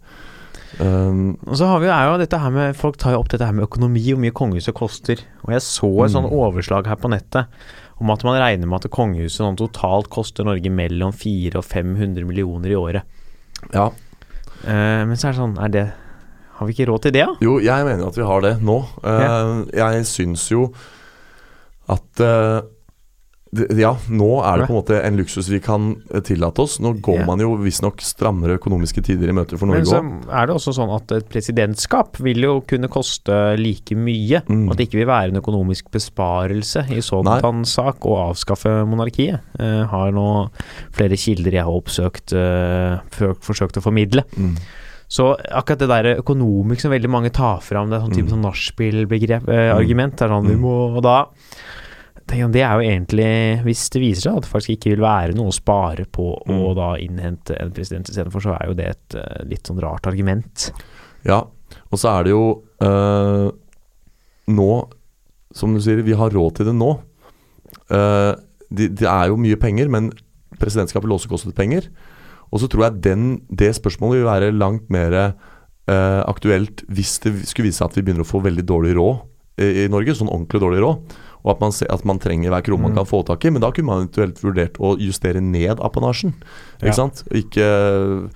Um,
Og så har vi jo dette her med Folk tar jo opp dette her med økonomi, hvor mye kongehuset koster. Og jeg så et
Mm.
sånn overslag her på nettet om at man regner med at kongehuset sånn totalt koster Norge mellom 400 og 500 millioner i året.
ja.
Eh, men så er det sånn Er det Har vi ikke råd til det, da?
Jo, jeg mener at vi har det nå. Eh, Jeg syns jo at det, Ja, nå er det på en måte en luksus vi kan eh, tillate oss. Nå går man jo visstnok strammere økonomiske tider i møte for
Men så er det også sånn at et presidentskap vil jo kunne koste like mye.
Mm.
Og at det ikke vil være en økonomisk besparelse i
Nei.
sak å avskaffe monarkiet. Eh, har nå flere kilder jeg har oppsøkt, eh, forsøkt å formidle.
Mm.
Så akkurat det der økonomisk som veldig mange tar fram, det er sånn type
Mm.
sånn nachspiel-begrep, eh, er sånn vi
Mm.
må, og da Det er jo egentlig, hvis det viser seg at det faktisk ikke vil være noe å spare på å
Mm.
da innhente en president istedenfor, så er jo det et eh, litt sånn rart argument.
Ja, og så er det jo eh, nå Som du sier, vi har råd til det nå. Uh, det de er jo mye penger, men presidentskapet låser også til penger. Og så tror jeg den, det spørsmålet vil være langt mer eh, aktuelt hvis det skulle vise seg at vi begynner å få veldig dårlig råd i, i Norge. Sånn ordentlig dårlig råd. Og at man, ser, at man trenger hver krone man
Mm.
kan få tak i. Men da kunne man eventuelt vurdert å justere ned apanasjen. Ikke
Ja.
sant? Ikke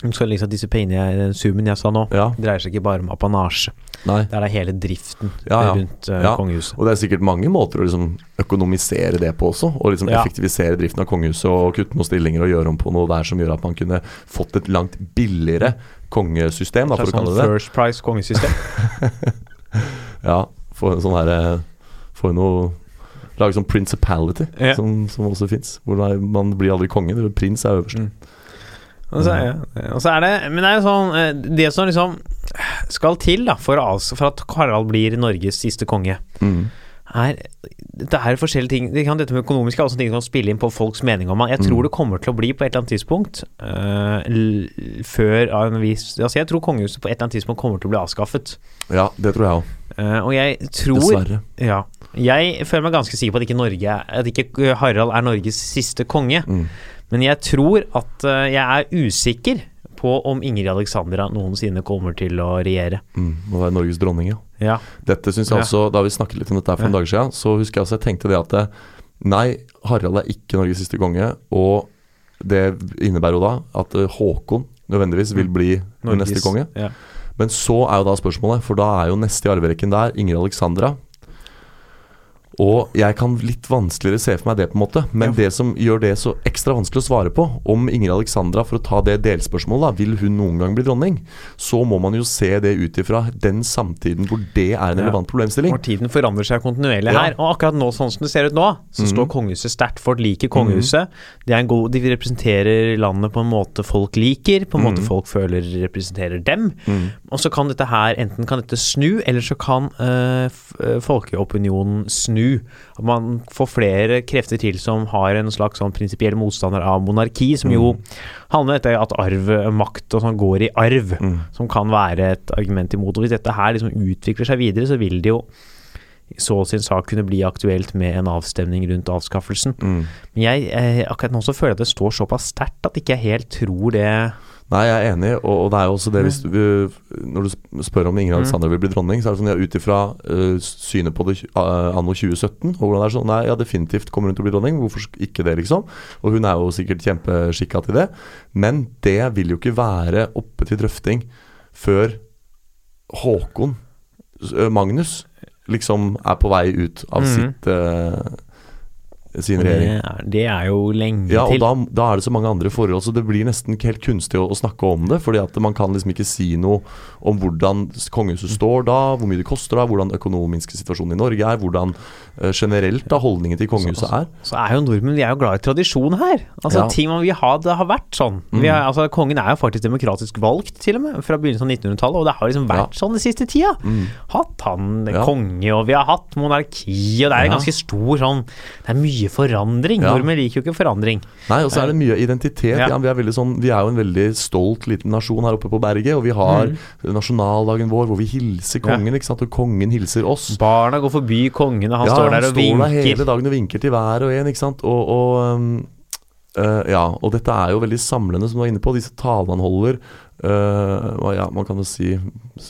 du skal liksom at disse pengene, summen jeg sa nå,
Ja,
dreier seg ikke bare om apanasje.
nei.
Det er da hele driften
Ja, ja.
rundt uh,
Ja.
kongehuset.
Og det er sikkert mange måter å liksom økonomisere det på også. Og liksom effektivisere driften av kongehuset og kutte noen stillinger og gjøre om på noe der som gjør at man kunne fått et langt billigere kongesystem, da, for å kalle
sånn
det det.
First Price kongesystem.
Ja, for en sånn herre Få noe Lage sånn principality,
Ja.
som, som også fins. Hvor man- blir aldri konge. Prins er øverst.
Mm. Og så, er, det Men det er jo sånn eh, Det som liksom skal til da for, for at Harald blir Norges siste konge,
Mm.
er Det er forskjellige ting det kan, Dette med økonomisk er også ting som kan spille inn på folks mening om han. Jeg tror
Mm.
det kommer til å bli på et eller annet tidspunkt uh, før en viss Altså, jeg tror kongehuset på et eller annet tidspunkt kommer til å bli avskaffet.
Ja, det tror jeg òg.
Uh, og jeg tror
Dessverre.
Ja. Jeg føler meg ganske sikker på at ikke, Norge, at ikke Harald er Norges siste konge.
Mm.
Men jeg tror at eh, jeg er usikker på om Ingrid Alexandra noensinne kommer til å regjere.
Mm. Må være Norges dronning, ja.
Ja.
Dette synes jeg også, Da vi snakket litt om dette her for
Ja.
dager siden, så husker jeg også jeg tenkte det at det, Nei, Harald er ikke Norges siste konge. Og det innebærer jo da at eh, Håkon nødvendigvis vil bli
Norges-
neste konge.
Ja.
Men så er jo da spørsmålet, for da er jo neste i arverekken der Ingrid Alexandra. Og jeg kan litt vanskeligere se for meg det, på en måte. Men det som gjør det så ekstra vanskelig å svare på, om Ingrid Alexandra, for å ta det delspørsmålet, da, vil hun noen gang bli dronning, så må man jo se det ut ifra den samtiden hvor det er en
Ja.
relevant problemstilling.
For tiden forandrer seg kontinuerlig
Ja.
her. Og akkurat nå, sånn som det ser ut nå, så
mm.
står kongehuset sterkt. Folk liker kongehuset. Det er en god, de representerer landet på en måte folk liker, på en måte
Mhm.
folk føler representerer dem.
Mm.
Og så kan dette her enten kan dette snu, eller så kan øh, folkeopinionen snu. At man får flere krefter til som har en slags sånn prinsipiell motstander av monarki, som jo
Mm.
handler om at arv, makt og sånn går i arv
Mm.
som kan være et argument imot. Og hvis dette her liksom utvikler seg videre, så vil det jo så sin sak kunne bli aktuelt med en avstemning rundt avskaffelsen.
Mm.
Men jeg, eh, akkurat nå så føler jeg at det står såpass sterkt at ikke jeg helt tror det
Nei, jeg er enig, og, og det er jo også det hvis du, Når du spør om Ingrid
Mm.
Alexandra vil bli dronning, så er det sånn ja, ut ifra uh, synet på det uh, anno 2017 og hvordan det er sånn Nei, ja, definitivt kommer hun til å bli dronning. Hvorfor ikke det, liksom? Og hun er jo sikkert kjempeskikka til det. Men det vil jo ikke være oppe til drøfting før Håkon Magnus liksom er på vei ut av
mm.
sitt eh, sin
det
regjering.
er, det er jo lenge
Ja, og
til.
da, da er det så mange andre forhold, så det blir nesten helt kunstig å, å snakke om det. Fordi at man kan liksom ikke si noe om hvordan kongehuset står da, hvor mye det koster da, hvordan den økonomiske situasjonen i Norge er, hvordan uh, generelt da holdningen til kongehuset er.
Så er jo nordmenn vi er jo glad i tradisjon her. Altså
Ja.
Ting man vil ha, det har vært sånn. Vi
Mm.
er, altså Kongen er jo faktisk demokratisk valgt, til og med, fra begynnelsen av 1900-tallet. Og det har liksom vært sånn den siste tida.
Mm.
Hatt han
Ja.
konge, og vi har hatt monarki, og det er en
Ja.
ganske stor sånn Det er mye forandring.
Ja.
Nordmenn liker jo ikke forandring.
Nei, og så er det mye identitet.
Ja.
Ja. vi, er sånn, vi er jo en veldig stolt liten nasjon her oppe på berget, og vi har
Mm.
nasjonaldagen vår hvor vi hilser kongen, ikke sant, og kongen hilser oss.
Barna går forbi kongen, og han
ja,
står der og
han står der hele dagen og vinker til hver og en, ikke sant. Og, og eh, ja, og dette er jo veldig samlende, som du var inne på. Disse talene han holder. Uh, ja, man kan jo si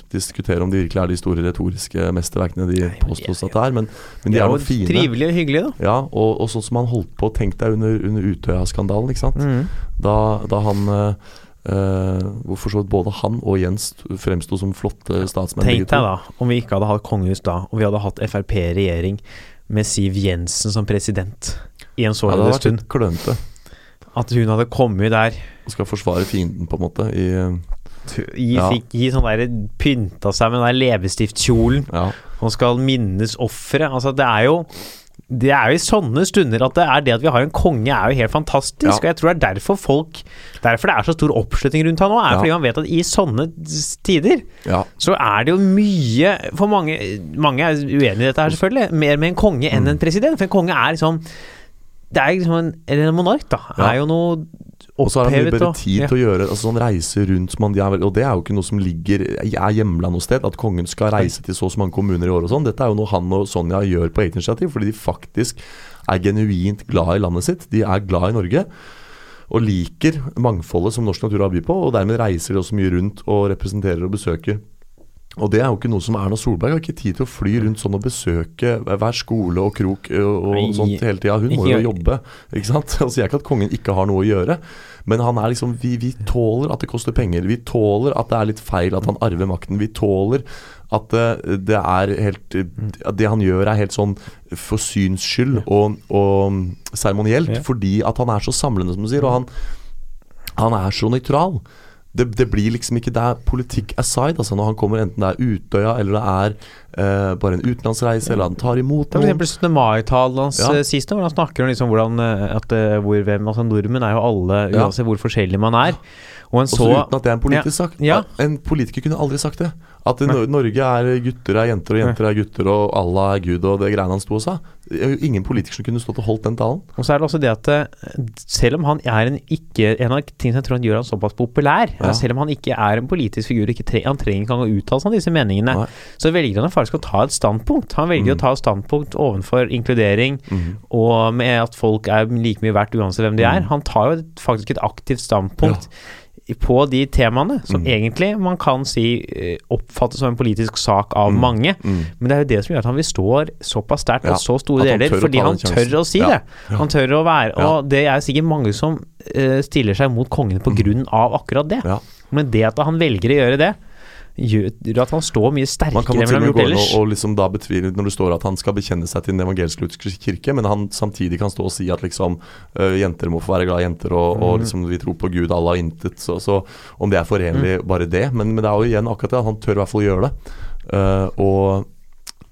diskutere om de virkelig er de store retoriske mesterverkene de
Nei,
påstås at det er, men, men
De
de
er
er
jo
fine.
trivelige og hyggelige, da.
Ja, og, og sånn som han holdt på, tenk deg under, under Utøya-skandalen, ikke sant.
Mm.
Da, da han eh, eh, for så vidt både han og Jens fremsto som flotte statsmenn.
Tenk deg da, om vi ikke hadde hatt kongehus da, og vi hadde hatt Frp-regjering med Siv Jensen som president i en så
Ja,
stund. At hun hadde kommet der
skal forsvare fienden, på en måte. I,
gi,
Ja.
fikk, gi sånn der pynta seg med den der leppestiftkjolen
ja.
og skal minnes offeret. Altså, det er jo det er jo i sånne stunder at det er det at vi har en konge, er jo helt fantastisk.
Ja.
Og jeg tror det er derfor folk Derfor det er så stor oppslutning rundt han nå. Er
Ja.
fordi man vet at i sånne tider
ja.
så er det jo mye For mange Mange er uenig i dette her, selvfølgelig. Mer med en konge enn
Mm.
en president. For en konge er liksom Det er liksom en, en monark, da.
Ja.
Er jo noe
Og så har han mye bedre tid
ja.
til å gjøre altså sånn reise rundt som han, de er, Og det er jo ikke noe som ligger er hjemla noe sted. At kongen skal reise til så og så mange kommuner i år og sånn. Dette er jo noe han og Sonja gjør på eget initiativ, fordi de faktisk er genuint glad i landet sitt. De er glad i Norge. Og liker mangfoldet som norsk natur har å by på, og dermed reiser de også mye rundt og representerer og besøker. Og det er jo ikke noe som Erna Solberg har ikke tid til å fly rundt sånn og besøke hver skole og krok og, og sånt hele tida. Hun må jo jobbe, ikke sant. Altså, jeg ikke at kongen ikke har noe å gjøre, men han er liksom vi, vi tåler at det koster penger. Vi tåler at det er litt feil at han arver makten. Vi tåler at det, det er helt at Det han gjør, er helt sånn for syns skyld og, og seremonielt, fordi at han er så samlende, som du sier, og han, han er så nøytral. Det, det blir liksom ikke Det er politikk aside, altså når han kommer, enten det er Utøya eller det er eh, bare en utenlandsreise, eller han tar imot
noen. F.eks. for eksempel 17. mai-talen hans
Ja.
eh, sist, hvor han snakker om liksom hvordan eh, at eh, hvor, hvem, altså Nordmenn er jo alle,
Ja.
uansett hvor forskjellig man er. Og en
Også
så
uten at det er en politisk sak.
Ja.
En politiker kunne aldri sagt det. At i Norge er gutter er jenter, og jenter er gutter, og Allah er Gud, og det greiene han sto og sa. Ingen politiker som kunne stått og holdt den talen.
Og så er det også det at eh, selv om han er en ikke En av tingene jeg tror han gjør han såpass populær,
Ja.
selv om han ikke er en politisk figur, ikke tre, han trenger ikke engang å uttale seg om disse meningene,
Nei.
så velger han faktisk å ta et standpunkt. Han velger
Mm.
å ta et standpunkt overfor inkludering, og med at folk er like mye verdt uansett hvem de er.
Mm.
Han tar jo faktisk et aktivt standpunkt. i- På de temaene som
Mm.
egentlig man kan si eh, oppfattes som en politisk sak av
Mm.
mange.
Mm.
Men det er jo det som gjør at han vil stå såpass sterkt
Ja,
og så store deler, fordi han tør å si
Ja,
det. Han tør å være
Ja.
Og det er sikkert mange som uh, stiller seg mot kongen på grunn av akkurat det. Men det at han velger å gjøre det gjør at han står mye
Man
sterkere
kan
enn
til
han har
gå
gjort ellers.
og, og liksom da betvile når det står at han skal bekjenne seg til den evangelisk-lutherske kirke, men han samtidig kan stå og si at liksom øh, jenter må få være glad i jenter, og,
Mm.
og liksom vi tror på Gud, Allah intet. Så, så om det er forenlig,
Mm.
bare det. Men, men det er jo igjen akkurat det, han tør i hvert fall gjøre det. Uh, og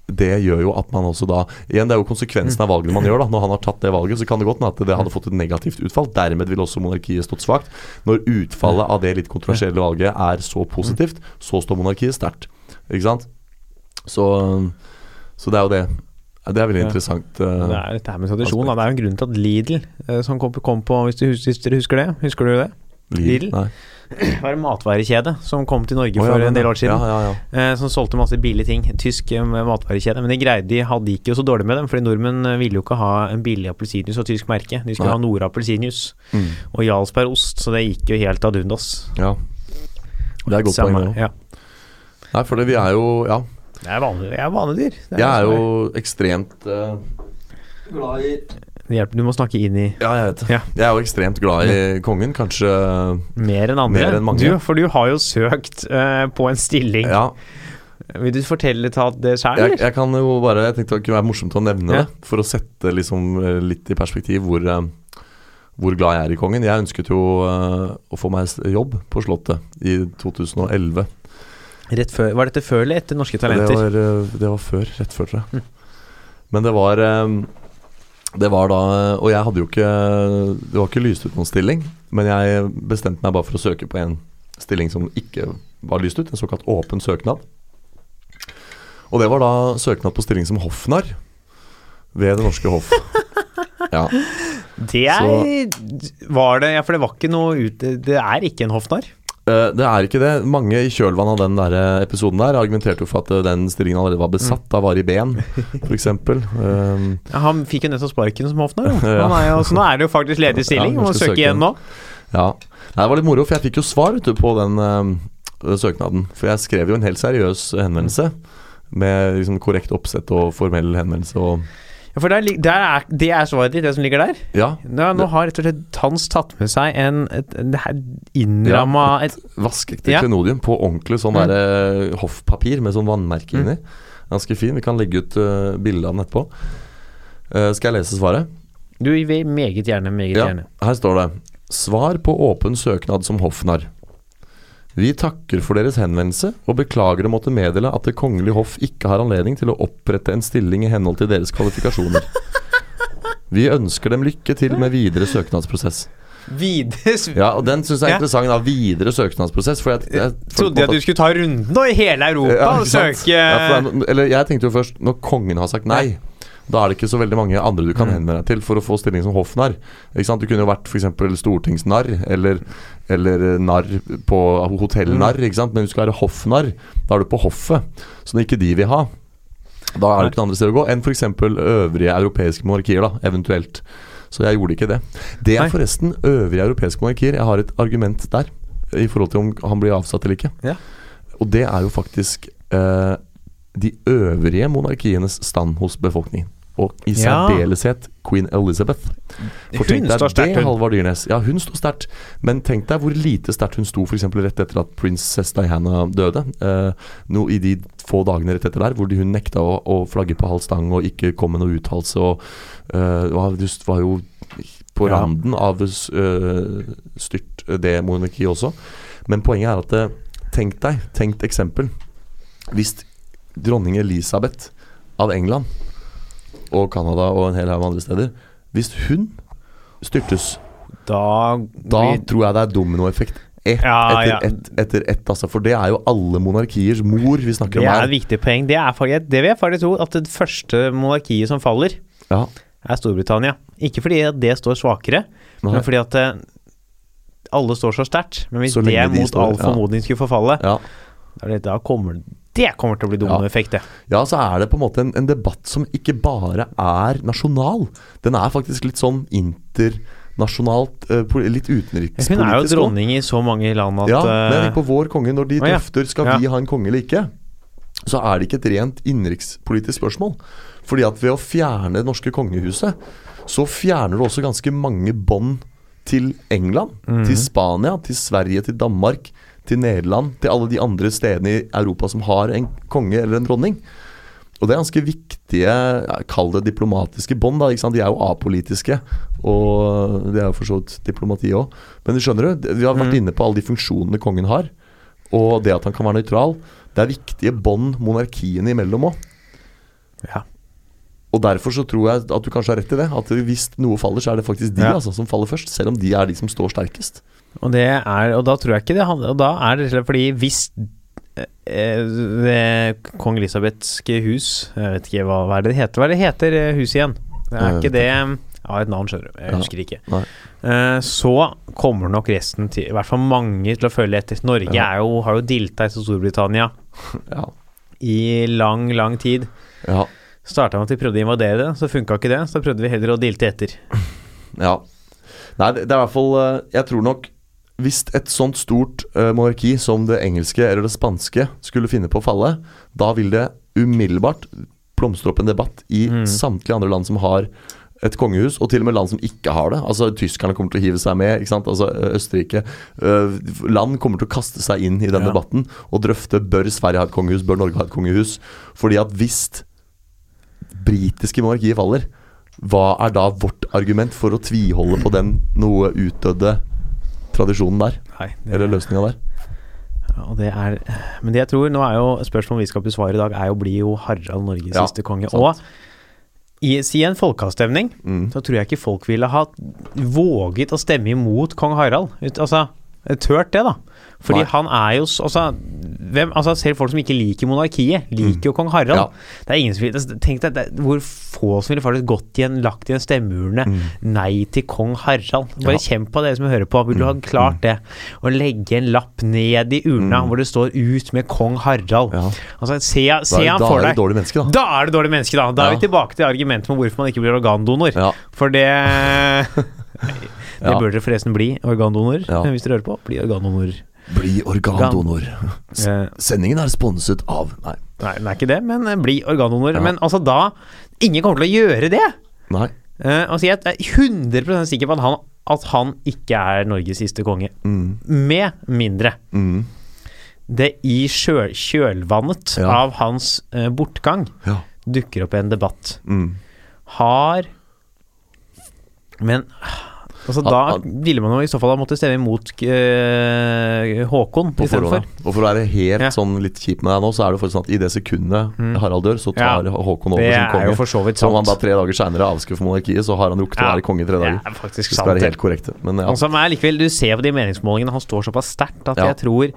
det gjør jo at man også da Igjen, det er jo konsekvensen av valgene man gjør. da Når han har tatt det valget, så kan det godt hende at det hadde fått et negativt utfall. Dermed ville også monarkiet stått svakt. Når utfallet av det litt kontroversielle valget er så positivt, så står monarkiet sterkt. Ikke sant? Så, så det er jo det. Det er veldig
Ja.
interessant.
Det
eh,
er dette her med tradisjon. Da. Det er jo en grunn til at Lidl, eh, som kom, kom på hvis, du, hvis dere husker det, husker du det? Lidl?
Nei.
Var en matvarekjede som kom til Norge
oh,
for en del år siden.
Ja, ja,
eh, Som solgte masse billige ting. Tysk eh, matvarekjede. Men de greide De hadde ikke så dårlig med dem, fordi nordmenn eh, ville jo ikke ha en billig appelsinjuice av tysk merke. De skulle
Nei.
ha Nora appelsinjuice
Mm.
og Jarlsbergost, så det gikk jo helt ad undas.
ja. Det er et godt poeng, det òg.
Ja.
Nei, for det, vi er jo Ja.
Det er er vanedyr.
Jeg er jo ekstremt uh, glad i
det hjelper, Du må snakke inn i
Ja, jeg vet det.
Ja.
Jeg er jo ekstremt glad i kongen. Kanskje
mer enn andre.
Mer enn mange.
Du, for du har jo søkt uh, på en stilling.
Ja.
Vil du fortelle ta det sjøl,
Jeg,
eller?
jeg kan jo bare Jeg tenkte det kunne være morsomt å nevne
Ja.
det, for å sette liksom eh, litt i perspektiv hvor, eh, hvor glad jeg er i kongen. Jeg ønsket jo uh, å få meg jobb på Slottet i 2011.
Rett før, var dette før eller etter Norske
Det
Talenter?
var, eh, det var før. Rett før, tror jeg. Men det var eh, Det var da Og jeg hadde jo ikke Det var ikke lyst ut noen stilling, men jeg bestemte meg bare for å søke på en stilling som ikke var lyst ut, en såkalt åpen søknad. Og det var da søknad på stilling som hoffnarr ved Det norske hoff. Ja.
Det er Var det Ja, for det var ikke noe ute Det er ikke en hoffnarr.
Eh, det er ikke det. Mange i kjølvannet av den der eh, episoden der argumenterte jo for at eh, den stillingen allerede var besatt av Ari Behn, f.eks. Um,
Ja, han fikk jo nettopp sparken som hoffnarr. jo.
Ja.
Så nå er det jo faktisk ledig stilling.
Ja,
Må søke
søke
igjen nå.
Ja. Nei, det var litt moro, for jeg fikk jo svar du, på den uh, søknaden. For jeg skrev jo en helt seriøs henvendelse. Med liksom korrekt oppsett og formell henvendelse og
for der, der er, det er svaret ditt, det som ligger der.
Ja,
Nå, nå har rett og slett Hans tatt med seg en et, et innramma
Ja,
et,
vaskeekte
Ja.
klenodium på ordentlig sånn
Mm.
der hoffpapir med sånn vannmerke
Mm.
inni. Ganske fin. Vi kan legge ut uh, bilde av den etterpå. Uh, skal jeg lese svaret?
Du vil meget gjerne, meget
Ja.
gjerne.
Her står det Svar på åpen søknad som hoffnarr. Vi takker for deres henvendelse og beklager å måtte meddele at Det kongelige hoff ikke har anledning til å opprette en stilling i henhold til deres kvalifikasjoner. Vi ønsker dem lykke til med videre søknadsprosess.
Videre
Ja, og Den syns jeg er
Ja.
interessant. da Videre søknadsprosess. For jeg, jeg,
Trodde at du skulle ta runden da i hele Europa
Ja,
og søke
Ja, for er eller jeg tenkte jo først Når kongen har sagt nei, da er det ikke så veldig mange andre du kan
Mm.
henvende deg til for å få stilling som hoffnarr. Du kunne jo vært f.eks. stortingsnarr, eller, eller eh, narr på hotellnarr. Sant? Men du skal være hoffnarr, da er du på hoffet. Så når ikke de vil ha, da er det ikke noen andre steder å gå enn f.eks. øvrige europeiske monarkier, da, eventuelt. Så jeg gjorde ikke det. Det er forresten øvrige europeiske monarkier. Jeg har et argument der i forhold til om han blir avsatt eller ikke.
Ja.
Og det er jo faktisk eh, de øvrige monarkienes stand hos befolkningen. Og i særdeleshet queen Elizabeth. For
Hun står sterkt, hun.
Ja, hun står sterkt. Men tenk deg hvor lite sterkt hun sto f.eks. rett etter at prinsesse Diana døde. Eh, no, I de få dagene rett etter der hvor hun nekta å, å flagge på halv stang og ikke kom med noe uttalelse. Og eh, var, just, var jo på
Ja.
randen av uh, styrt det monarkiet også. Men poenget er at eh, tenk deg, tenkt eksempel Hvis dronning Elisabeth av England og Canada og en hel haug andre steder Hvis hun styrtes,
Da,
da tror jeg det er dominoeffekt. Ett
Ja,
etter
ja.
ett etter ett, altså. For det er jo alle monarkiers mor vi snakker
Det
om
er et viktig poeng. Det, er, faktisk- det vil jeg faktisk tro at det første monarkiet som faller,
Ja,
er Storbritannia. Ikke fordi det står svakere,
nei.
men fordi at eh, alle står så sterkt. Men hvis det
de
mot
står,
all formodning skulle forfalle,
ja.
da, det, da kommer det kommer til å bli dominoeffekt, det.
Ja, så er det på en måte en, en debatt som ikke bare er nasjonal. Den er faktisk litt sånn internasjonalt, eh, litt utenrikspolitisk.
Hun er jo dronning i så mange land at
Ja, men
eh,
på vår konge. Når de
ja.
drøfter skal
Ja.
vi ha en konge eller ikke, så er det ikke et rent innenrikspolitisk spørsmål. Fordi at ved å fjerne det norske kongehuset, så fjerner du også ganske mange bånd til England,
Mhm.
til Spania, til Sverige, til Danmark, til Nederland, til alle de andre stedene i Europa som har en konge eller en dronning. Og det er ganske viktige, kall det diplomatiske bånd. De er jo apolitiske, og det er jo for så vidt diplomati òg. Men du skjønner du, vi har vært
Mm.
inne på alle de funksjonene kongen har. Og det at han kan være nøytral. Det er viktige bånd monarkiene imellom òg.
Ja.
Og derfor så tror jeg at du kanskje har rett i det. At hvis noe faller, så er det faktisk de
Ja.
altså, som faller først. Selv om de er de som står sterkest.
Og, det er, og da tror jeg ikke det handler Og da er det rett og slett fordi hvis eh, kong Elisabethske hus Jeg vet ikke hva, hva er det det heter. Hva er det heter eh, huset igjen? Det er ikke det Jeg har et navn, skjønner du. Jeg husker ikke.
Ja.
Eh, så kommer nok resten til I hvert fall mange til å følge etter. Norge
Ja.
er jo, har jo dilta etter Storbritannia
Ja.
i lang, lang tid.
Ja.
Starta med at vi prøvde å invadere det, så funka ikke det. Så prøvde vi heller å dilte etter.
ja. Nei, det, det er i hvert fall eh, Jeg tror nok hvis et sånt stort uh, monarki som det engelske eller det spanske skulle finne på å falle, da vil det umiddelbart blomstre opp en debatt i
Mm.
samtlige andre land som har et kongehus, og til og med land som ikke har det. Altså Tyskerne kommer til å hive seg med. ikke sant? Altså Østerrike. Uh, land kommer til å kaste seg inn i den
Ja.
debatten og drøfte bør Sverige ha et kongehus, bør Norge ha et kongehus. Fordi at hvis britiske monarkiet faller, hva er da vårt argument for å tviholde på den noe utdødde tradisjonen der?
Nei, det-
Eller løsninga der?
Og det er, men det jeg tror nå er jo spørsmålet vi skal besvare i dag, er jo blir jo Harald Norges
Ja,
siste konge.
sant.
Og i, si en folkeavstemning,
Mm.
så tror jeg ikke folk ville ha våget å stemme imot kong Harald. Altså, tørt det, da. Fordi
Nei.
han er jo altså, hvem, altså Selv folk som ikke liker monarkiet, liker jo kong Harald.
Mm. Ja.
Det er ingen som vil Tenk deg det, hvor få som ville faktisk gått igjen, lagt i en stemmeurne nei til kong Harald. Bare
Mm. Ja.
kjemp på dere som hører på. Vil du ha
Mm.
klart det? Å legge en lapp ned i urna
Mm.
hvor det står ut med kong Harald.
Ja.
Altså, se,
Da,
se han
da er det dårlig menneske, da.
Da er det dårlig menneske, da. Da er vi tilbake til argumentet med hvorfor man ikke blir organdonor. For det Det bør dere forresten bli, organdonor. Hvis dere hører på, bli organdonor.
Bli organdonor. Sendingen er sponset av Nei.
nei, det er ikke det, men eh, bli organdonor.
Ja.
Men altså, da Ingen kommer til å gjøre det!
Nei.
Uh, altså, jeg er 100% sikker på at han, at han ikke er Norges siste konge.
Mm.
Med mindre
Mm.
det i kjøl, kjølvannet
Ja.
av hans uh, bortgang
Ja.
dukker opp en debatt.
Mm.
Har Men altså, da ville man jo i så fall ha måttet stemme imot uh, Håkon istedenfor.
ja. Og for å være helt
Ja.
sånn litt kjip med deg nå, så er det faktisk sånn at i det sekundet
Mm.
Harald dør, så tar Håkon over
Det
som
er
konge.
jo for så vidt
Så om han da tre dager seinere avskaffer monarkiet, så har han rukket å være konge i tre
Det
dager.
er faktisk
Det skal
sant.
være
det.
helt korrekt. Men ja.
Altså, er likevel Du ser på de meningsmålingene, han står såpass sterkt at
Ja.
jeg tror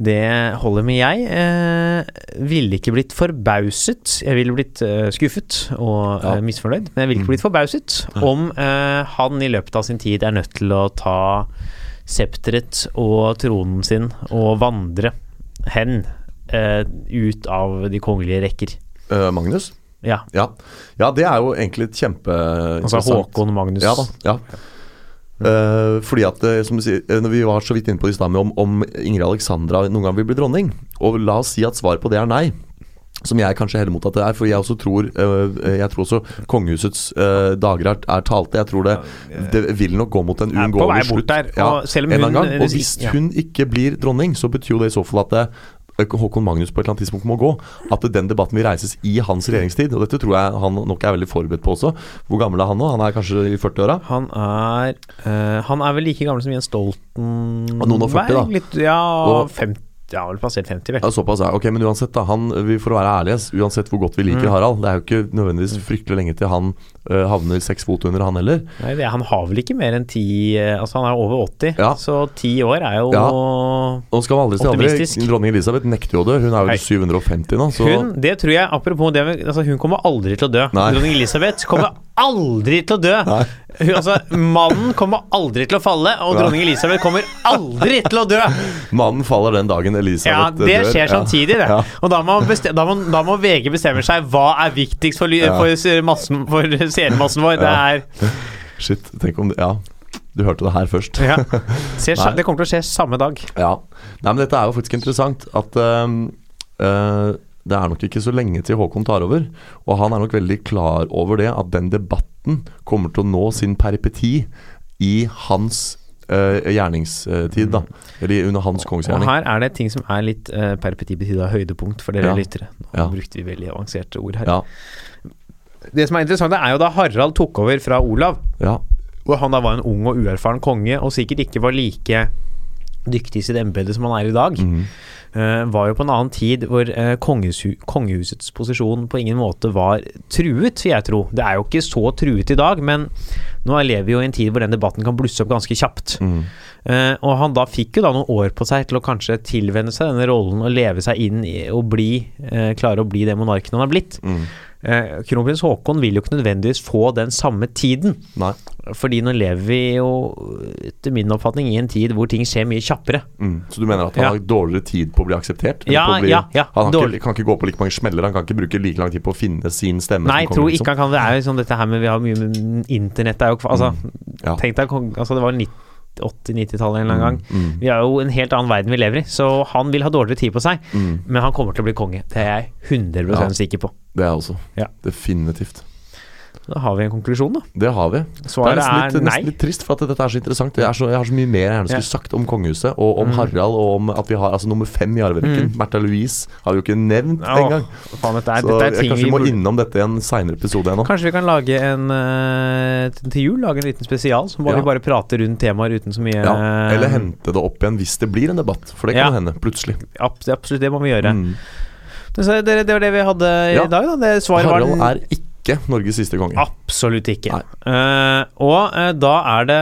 det holder med jeg. Eh, ville ikke blitt forbauset. Jeg ville blitt eh, skuffet og
Ja.
eh, misfornøyd, men jeg ville ikke blitt forbauset om eh, han i løpet av sin tid er nødt til å ta septeret og tronen sin og vandre hen eh, ut av de kongelige rekker.
Eh, Magnus?
Ja,
Ja. ja, det er jo egentlig et kjempe
altså Håkon Magnus.
Ja da. ja Eh, fordi at, eh, som du sier, eh, når vi var så vidt inne på det i stad om, om Ingrid Alexandra noen gang vil bli dronning, og la oss si at svaret på det er nei. Som jeg kanskje heller mot at det er, for jeg også tror uh, Jeg tror også kongehusets uh, dager er, er talte. Jeg tror det, det vil nok gå mot en uunngåelig slutt.
der,
Ja,
og
gang. Og hvis
ja.
hun ikke blir dronning, så betyr jo det i så fall at det, Håkon Magnus på et eller annet tidspunkt må gå. At den debatten vil reises i hans regjeringstid. Og dette tror jeg han nok er veldig forberedt på også. Hvor gammel er han nå? Han er kanskje i 40-åra?
Han er eh, Han er vel like gammel som Jens Stoltenberg?
noen og 40 da.
Litt, ja,
Og-
50, ja, vel passert 50, vel.
Ja, såpass, ja. Ok, men uansett, da. Han, vi, for å være ærlige, uansett hvor godt vi liker
Mm.
Harald, det er jo ikke nødvendigvis fryktelig lenge til han øh, havner seks fot under, han heller.
Nei, det, han har vel ikke mer enn ti eh, Altså, han er over 80,
Ja.
så ti år er jo
Ja. Nå skal aldri aldri.
Optimistisk.
Dronning Elisabeth nekter jo å dø. Hun er jo 750 nå, så
Hun, det tror jeg, apropos det altså, Hun kommer aldri til å dø.
Nei.
Dronning Elisabeth kommer aldri til å dø.
Nei.
Altså, mannen kommer aldri til å falle, og dronning Elisabeth kommer aldri til å dø!
Mannen faller den dagen Elisabeth Ja,
Det
dør.
skjer samtidig, det.
Ja.
Og da må, da, må, da må VG bestemme seg hva er viktigst for,
Ja.
for, massen, for seermassen vår. Det er
Shit, tenk om det Ja, du hørte det her først.
ja. Ser. Det kommer til å skje samme dag.
Ja. Nei, men dette er jo faktisk interessant. At uh, øh, det er nok ikke så lenge til Håkon tar over. Og han er nok veldig klar over det, at den debatten kommer til å nå sin peripeti i hans uh, gjerningstid, da. Eller under hans
Og her er det ting som er litt uh, per petit betydda høydepunkt for dere
Ja.
lyttere. Nå
Ja.
brukte vi veldig avanserte ord her.
Ja.
Det som er interessant, er jo da Harald tok over fra Olav,
ja.
hvor han da var en ung og uerfaren konge, og sikkert ikke var like dyktig i sitt embete som han er i dag.
mm.
uh, var jo på en annen tid hvor uh, kongehu kongehusets posisjon på ingen måte var truet, vil jeg tro. Det er jo ikke så truet i dag, men nå lever vi jo i en tid hvor den debatten kan blusse opp ganske kjapt.
Mm.
Uh, og han da fikk jo da noen år på seg til å kanskje tilvenne seg denne rollen og leve seg inn i og bli, eh, klare å bli det monarken han har blitt.
Mhm.
Eh, Kronprins Haakon vil jo ikke nødvendigvis få den samme tiden.
Nei.
Fordi nå lever vi jo, etter min oppfatning, i en tid hvor ting skjer mye kjappere.
Mm. Så du mener at han
Ja.
har dårligere tid på å bli akseptert?
Ja,
å bli,
ja, ja,
Han ikke, kan ikke gå på like mange smeller, han kan ikke bruke like lang tid på å finne sin stemme.
Nei, jeg tror
konge,
ikke han kan Det er jo sånn dette her med Vi har mye med Internett er jo altså, Altså,
Ja.
tenk deg Altså, det var 80-90-tallet en eller annen gang.
Mm.
Vi er jo en helt annen verden vi lever i, så han vil ha dårligere tid på seg.
Mm.
Men han kommer til å bli konge. Det er jeg 100
Ja.
sikker på.
Det er jeg også.
Ja.
Definitivt.
Da har vi en konklusjon, da.
Det har vi. Det er nesten litt,
er
nesten litt trist, for at dette er så interessant. Er så, jeg har så mye mer jeg gjerne skulle sagt om kongehuset, og om
Mm.
Harald, og om at vi har altså nummer fem i arverekken.
Mm.
Märtha Louise har vi jo ikke nevnt
oh,
engang.
Faen, dette er,
Så
dette er
jeg, kanskje
vi
må innom dette i en seinere episode ennå.
Kanskje vi kan lage en eh, til jul Lage en liten spesial, så må
Ja.
vi bare prate rundt temaer uten så mye
Ja, eller hente det opp igjen hvis det blir en debatt, for det kan
Ja.
hende. Plutselig.
Ab- Absolutt, det må vi gjøre.
Mm.
Det, det var det vi hadde i dag, da. Det svaret
Harald
var
er ikke Norges siste konge.
Absolutt ikke. Eh, og uh, da er det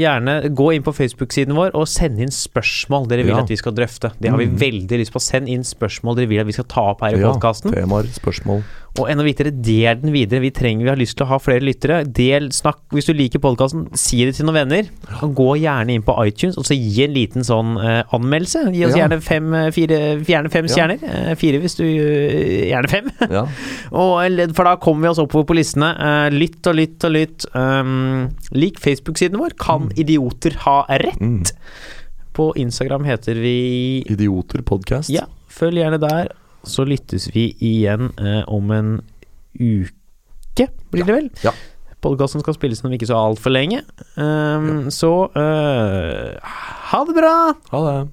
gjerne Gå inn på Facebook-siden vår og send inn spørsmål dere vil
Ja.
at vi skal drøfte. Det har vi
Mm.
veldig lyst på. Send inn spørsmål dere vil at vi skal ta opp her i
Ja,
podkasten.
Temaer, spørsmål.
Og enda viktigere, del den videre. Vi trenger, vi har lyst til å ha flere lyttere. Del, snakk, Hvis du liker podkasten, si det til noen venner. Gå gjerne inn på iTunes og så gi en liten sånn uh, anmeldelse. Gi oss
Ja.
gjerne fem, eh, fire, gjerne fem
Ja.
stjerner. Uh, fire hvis du uh, Gjerne fem.
Ja.
Og, for da kommer vi oss oppover på listene. Eh, lytt og lytt og lytt. Um, lik Facebook-siden vår. Kan idioter ha rett?
Mm.
På Instagram heter vi
Idioter podcast.
Ja, følg gjerne der. Så lyttes vi igjen eh, om en uke, blir det vel?
Ja.
Podkasten skal spilles om ikke så altfor lenge. Um, Så uh, ha det bra!
Ha det.